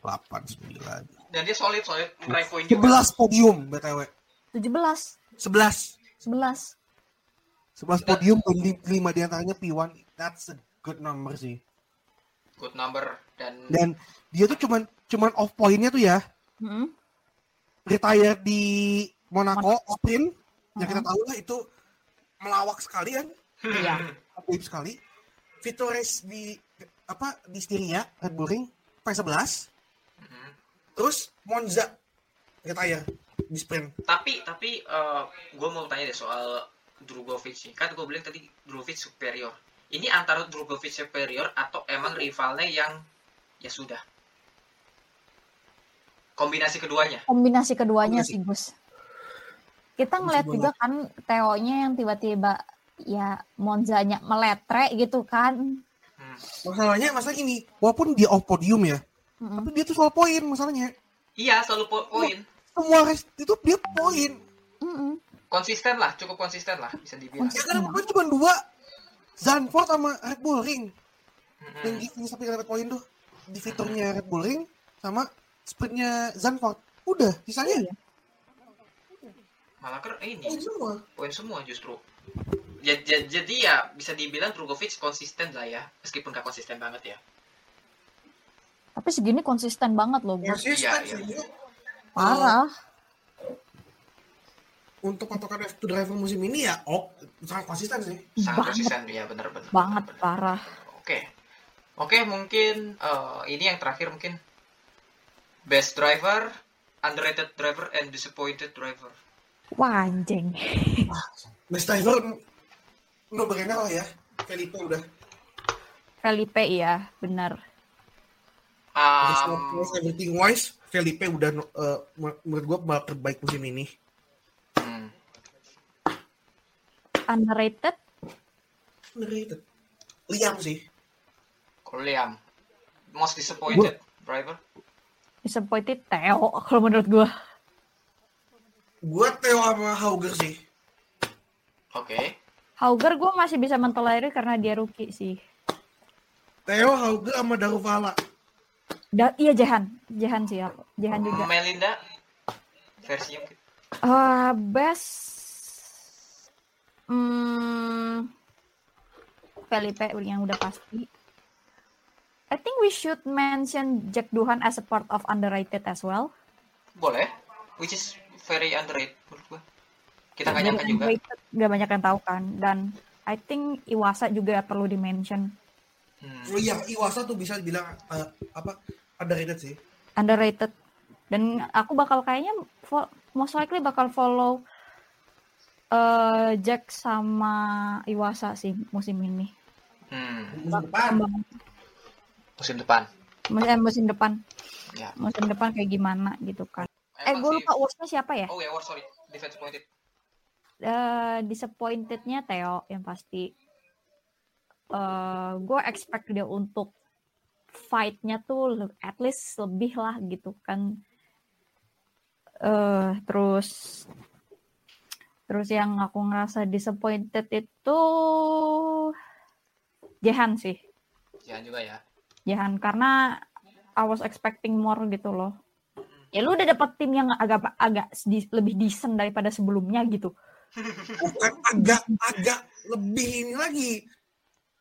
delapan sembilan. Dan dia solid solid. Meraih poin sebelas podium btw 17, sebelas. 11. sebelas podium dan li- lima di antaranya P1 that's a good number sih good number dan dan dia tuh cuman cuman off pointnya tuh ya. Mm-mm. retire di Monaco sprint yang Uh-huh. kita tahu lah itu melawak sekali kan. Iya. Ajaib sekali. Vitores di apa di Styria Red Bull Ring P11 Mhm. terus Monza retire di sprint. Tapi tapi gue mau tanya deh soal Drugovic nih. Kan gue bilang tadi Drugovic superior ini antara Drugovic superior atau emang rivalnya yang ya sudah kombinasi keduanya Kombinasi keduanya Kombinasi. sih, Gus. Kita ngeliat Kombinasi juga kan Teonya yang tiba-tiba ya Monzanya meletre gitu kan. Hmm. masalahnya masalah gini walaupun dia off podium ya Mm-mm. tapi dia tuh soal poin masalahnya iya selalu po- poin semua race itu dia poin Mm-mm. konsisten lah cukup konsisten lah bisa dibilang ya kan poin cuma dua Zandvoort sama Red Bull Ring Mhm. yang di finish sampai dapat poin tuh di fiturnya Red Bull Ring sama sprintnya Zandvoort. Udah, sisanya Iya. malah ker ini poin semua. poin semua justru Ja- ja- jadi ya bisa dibilang Drugovic konsisten lah ya meskipun gak konsisten banget ya Tapi segini konsisten banget loh. Konsisten sih. iya. Parah. Untuk patokan F2 driver musim ini ya, oh, sangat konsisten sih. sangat Banget. konsisten ya benar-benar Banget benar. parah. oke oke mungkin eh, ini yang terakhir mungkin best driver underrated driver and disappointed driver Wah, anjing. Best driver, no brainer lah ya. Felipe udah. Felipe iya, benar. um, everything wise, Felipe udah uh, menurut gue terbaik musim ini. hmm, Underrated Underrated. Liam sih. kalau Liam most disappointed driver disappointed Theo kalau menurut gua. Gue Theo sama Hauger sih. oke Hauger gua masih bisa mentolerir karena dia rookie sih. Theo, Hauger sama Daruvala. Da iya Jahan, Jahan sih aku. Jahan juga. Melinda versi mungkin Eh, best hmm, Felipe yang udah pasti. I think we should mention Jack Duhan as a part of underrated as well. boleh which is very underrated menurut gua kita nggak nyangka juga underrated, Nggak banyak yang tahu kan. Dan I think Iwasa juga perlu di-mention. Hmm. Oh iya, Iwasa tuh bisa bilang uh, apa underrated sih. Underrated. Dan aku bakal kayaknya most likely bakal follow eh Jack sama Iwasa sih musim ini. Hmm. Musim depan. Musim depan Musim, eh, musim depan. Ya. Musim depan kayak gimana gitu kan. Eh, Emang gue sih- lupa worstnya siapa ya? oh ya war sorry defense pointed Eh, disappointednya Theo yang pasti. eh gue expect dia untuk fight-nya tuh at least lebih lah gitu kan. eh terus terus yang aku ngerasa disappointed itu Jehan sih. jangan juga ya Jehan karena I was expecting more gitu loh. Ya lu udah dapet tim yang agak agak di- lebih decent daripada sebelumnya gitu. Bukan agak agak lebih ini lagi.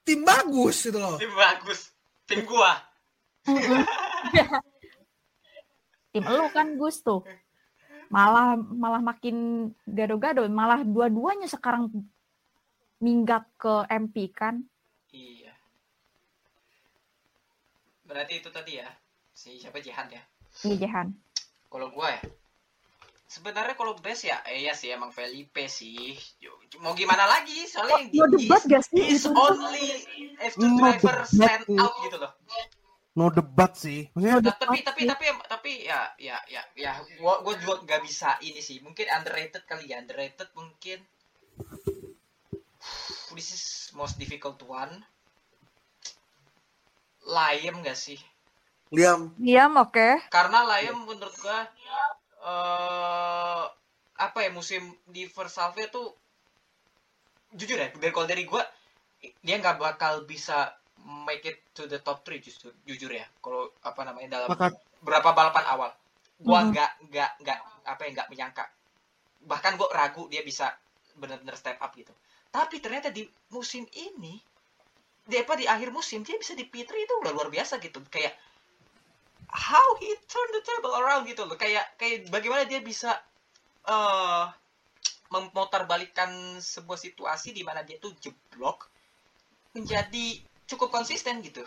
Tim bagus gitu loh. tim bagus tim gua tim lu kan Gus tuh. Malah malah makin gado-gado, malah dua-duanya sekarang minggat ke MP kan. iya. Berarti itu tadi ya si siapa Jihan ya? Iya Jehan. kalau gua ya? Sebenarnya kalau best ya eh ya sih emang Felipe sih. Mau gimana lagi? Soalnya yang Mau debat gak sih? itu? only F2 Mau driver stand out gitu loh No debat sih. Maksudnya Nah, tapi tapi tapi tapi ya ya ya ya gua gua juga nggak bisa ini sih. Mungkin underrated kali ya. Underrated mungkin this is most difficult one. Liam gak sih? Liam. Diam oke. karena Liam menurut gua eh apa ya musim di Versalve tuh jujur ya dari kalau dari gua dia nggak bakal bisa make it to the top 3 justru jujur ya. Kalau apa namanya dalam Sepakat. berapa balapan awal. Gua Mhm. nggak nggak nggak apa ya nggak menyangka. Bahkan gua ragu dia bisa benar-benar step up gitu. Tapi ternyata di musim ini di apa di akhir musim dia bisa di P3 itu udah luar biasa gitu. Kayak how he turn the table around gitu loh. Kayak kayak bagaimana dia bisa eh memutarbalikkan sebuah situasi di mana dia tuh jeblok menjadi cukup konsisten gitu.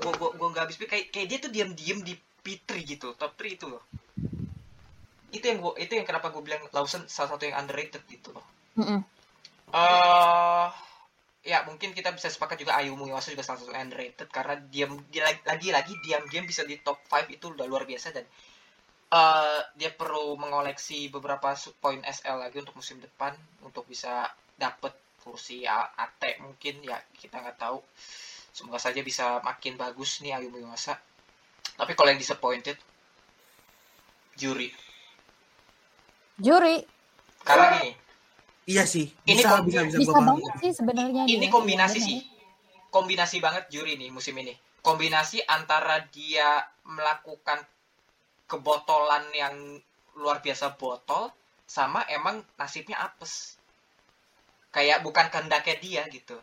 Gue gue gue nggak habis pikir kayak kayak dia tuh diam-diam di P3 gitu top 3 itu loh. Itu yang gua itu yang kenapa gue bilang Lawson salah satu yang underrated gitu loh. Eh ya mungkin kita bisa sepakat juga Ayu Muiwasa juga salah satu underrated karena diam dia lagi lagi diam-diam bisa di top 5 itu udah luar biasa dan eh dia perlu mengoleksi beberapa su- poin SL lagi untuk musim depan untuk bisa dapet kursi AT mungkin ya kita nggak tahu. Semoga saja bisa makin bagus nih Ayu Muiwasa tapi kalau yang disappointed juri. Juri? Karena gini. Iya sih. Ini Bisa kom- bisa bisa, bisa banget sih sebenarnya ini dia. kombinasi sih. kombinasi banget juri nih musim ini. Kombinasi antara dia melakukan kebotolan yang luar biasa botol sama emang nasibnya apes kayak bukan kehendaknya dia gitu.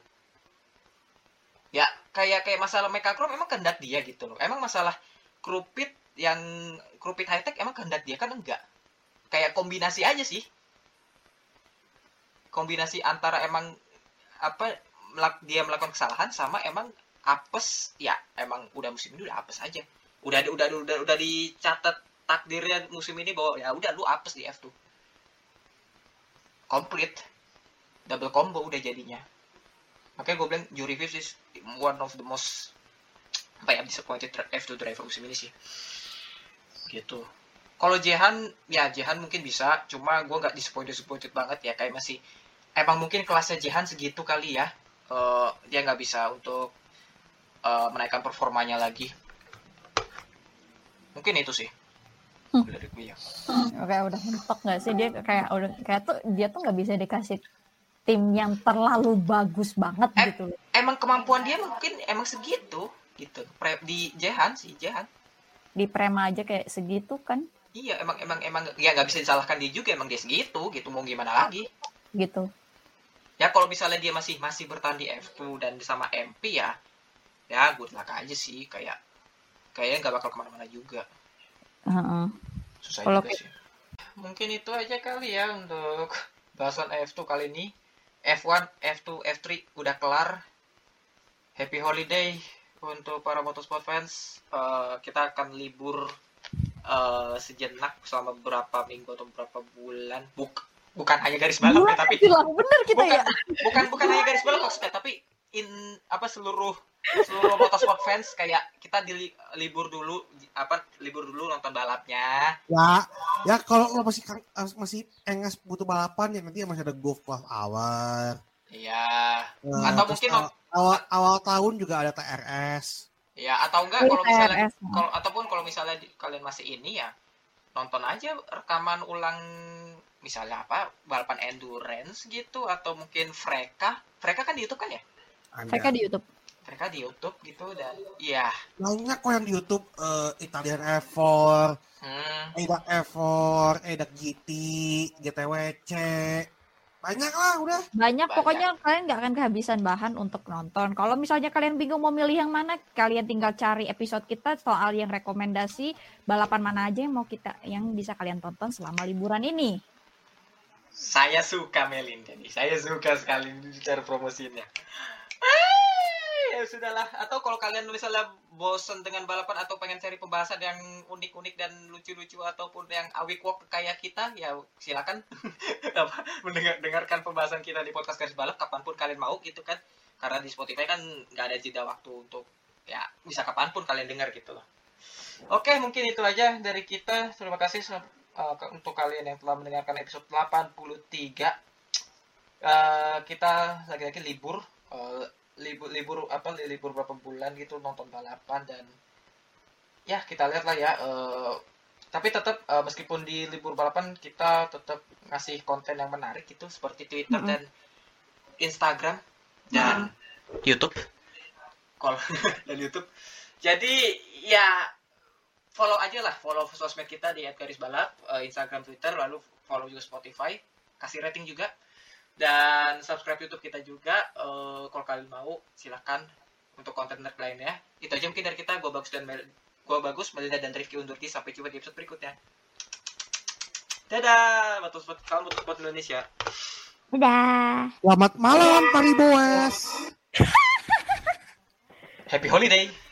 Ya kayak kayak masalah Mekakrom emang kehendak dia gitu loh. Emang masalah krupit yang krupit high tech emang kehendak dia kan enggak? Kayak kombinasi aja sih. Kombinasi antara emang apa dia melakukan kesalahan sama emang apes. Ya emang udah musim ini udah apes aja. Udah udah udah udah dicatat takdirnya musim ini bahwa ya udah lu apes di F2 komplit double combo udah jadinya. Makanya gue bilang Jury Vives is one of the most apa ya disappointed dri- F2 driver musim ini sih. Gitu. Kalau Jehan ya Jehan mungkin bisa cuma gue nggak disappointed disappointed banget ya kayak masih emang mungkin kelasnya Jehan segitu kali ya Eh, dia nggak bisa untuk eh, menaikkan performanya lagi. Mungkin itu sih. Hmm. dari gue ya. Kayak udah mentok nggak sih? Dia kayak udah kayak tuh dia tuh nggak bisa dikasih tim yang terlalu bagus banget Eh. gitu loh. emang kemampuan dia mungkin emang segitu gitu Pre- di Jehan sih Jehan Di Prema aja kayak segitu kan iya emang emang emang ya nggak bisa disalahkan dia juga emang dia segitu gitu mau gimana lagi gitu. ya kalau misalnya dia masih masih bertahan di F2 dan sama MP ya ya good luck aja sih kayak kayaknya nggak bakal ke mana-mana juga Heeh. susah Kalau juga sih mungkin itu aja kali ya untuk bahasan F2 kali ini F1 F2 F3 udah kelar. Happy holiday untuk para motorsport fans. Eh, kita akan libur eh, sejenak selama beberapa minggu atau beberapa bulan. Buk bukan hanya garis balap ya tapi Bilang bener kita bukan, ya. bukan bukan hanya garis balap maksudnya tapi in apa seluruh seluruh motorsport fans kayak kita di libur dulu apa libur dulu nonton balapnya. Ya, ya kalau lo masih eh, masih engas butuh balapan ya nanti masih ada golf club hour. iya. Eh, Atau mungkin awal, awal awal tahun juga ada TRS. ya atau enggak kalau misalnya kalau ataupun kalau misalnya di- kalian masih ini ya nonton aja rekaman ulang misalnya apa balapan endurance gitu atau mungkin Freka. Freka kan di YouTube kan ya Ada. Mereka di YouTube. Freka di YouTube gitu dan iya Banyak kok yang di YouTube eh, Italian F4, hmm, Edak F4, Edak GT, GTWC. Banyak lah udah. Banyak, Banyak. pokoknya kalian nggak akan kehabisan bahan untuk nonton. Kalau misalnya kalian bingung mau milih yang mana, kalian tinggal cari episode kita soal yang rekomendasi balapan mana aja yang mau kita yang bisa kalian tonton selama liburan ini. Saya suka Melinda nih. Saya suka sekali cara promosinya. Ya sudahlah. Atau kalau kalian misalnya bosen dengan balapan atau pengen cari pembahasan yang unik-unik dan lucu-lucu ataupun yang awik walk kayak kita, ya silakan mendengar dengarkan pembahasan kita di podcast garis balap kapan pun kalian mau gitu kan. Karena di Spotify kan nggak ada jeda waktu untuk ya bisa kapan pun kalian dengar gitu loh. Oke, mungkin itu aja dari kita. Terima kasih uh, untuk kalian yang telah mendengarkan episode 83. Uh, kita lagi-lagi libur, uh, libur libur apa libur berapa bulan gitu nonton balapan dan ya kita lihat lah ya. uh, tapi tetap uh, meskipun di libur balapan kita tetap ngasih konten yang menarik gitu seperti Twitter Mm-mm. dan Instagram dan YouTube. Kalau dan YouTube. Jadi ya follow aja lah, follow sosmed kita di @garisbalap, eh, Instagram, Twitter, lalu follow juga Spotify, kasih rating juga, dan subscribe YouTube kita juga. Eh, kalau kalian mau, silahkan untuk konten menarik lainnya. Itu aja mungkin dari kita. Gue bagus dan Mel gue bagus, Melinda dan Rifki undur diri. Sampai jumpa di episode berikutnya. Dadah, batu spot kamu batu spot Indonesia. Dadah. Selamat malam Pariboes. Happy holiday.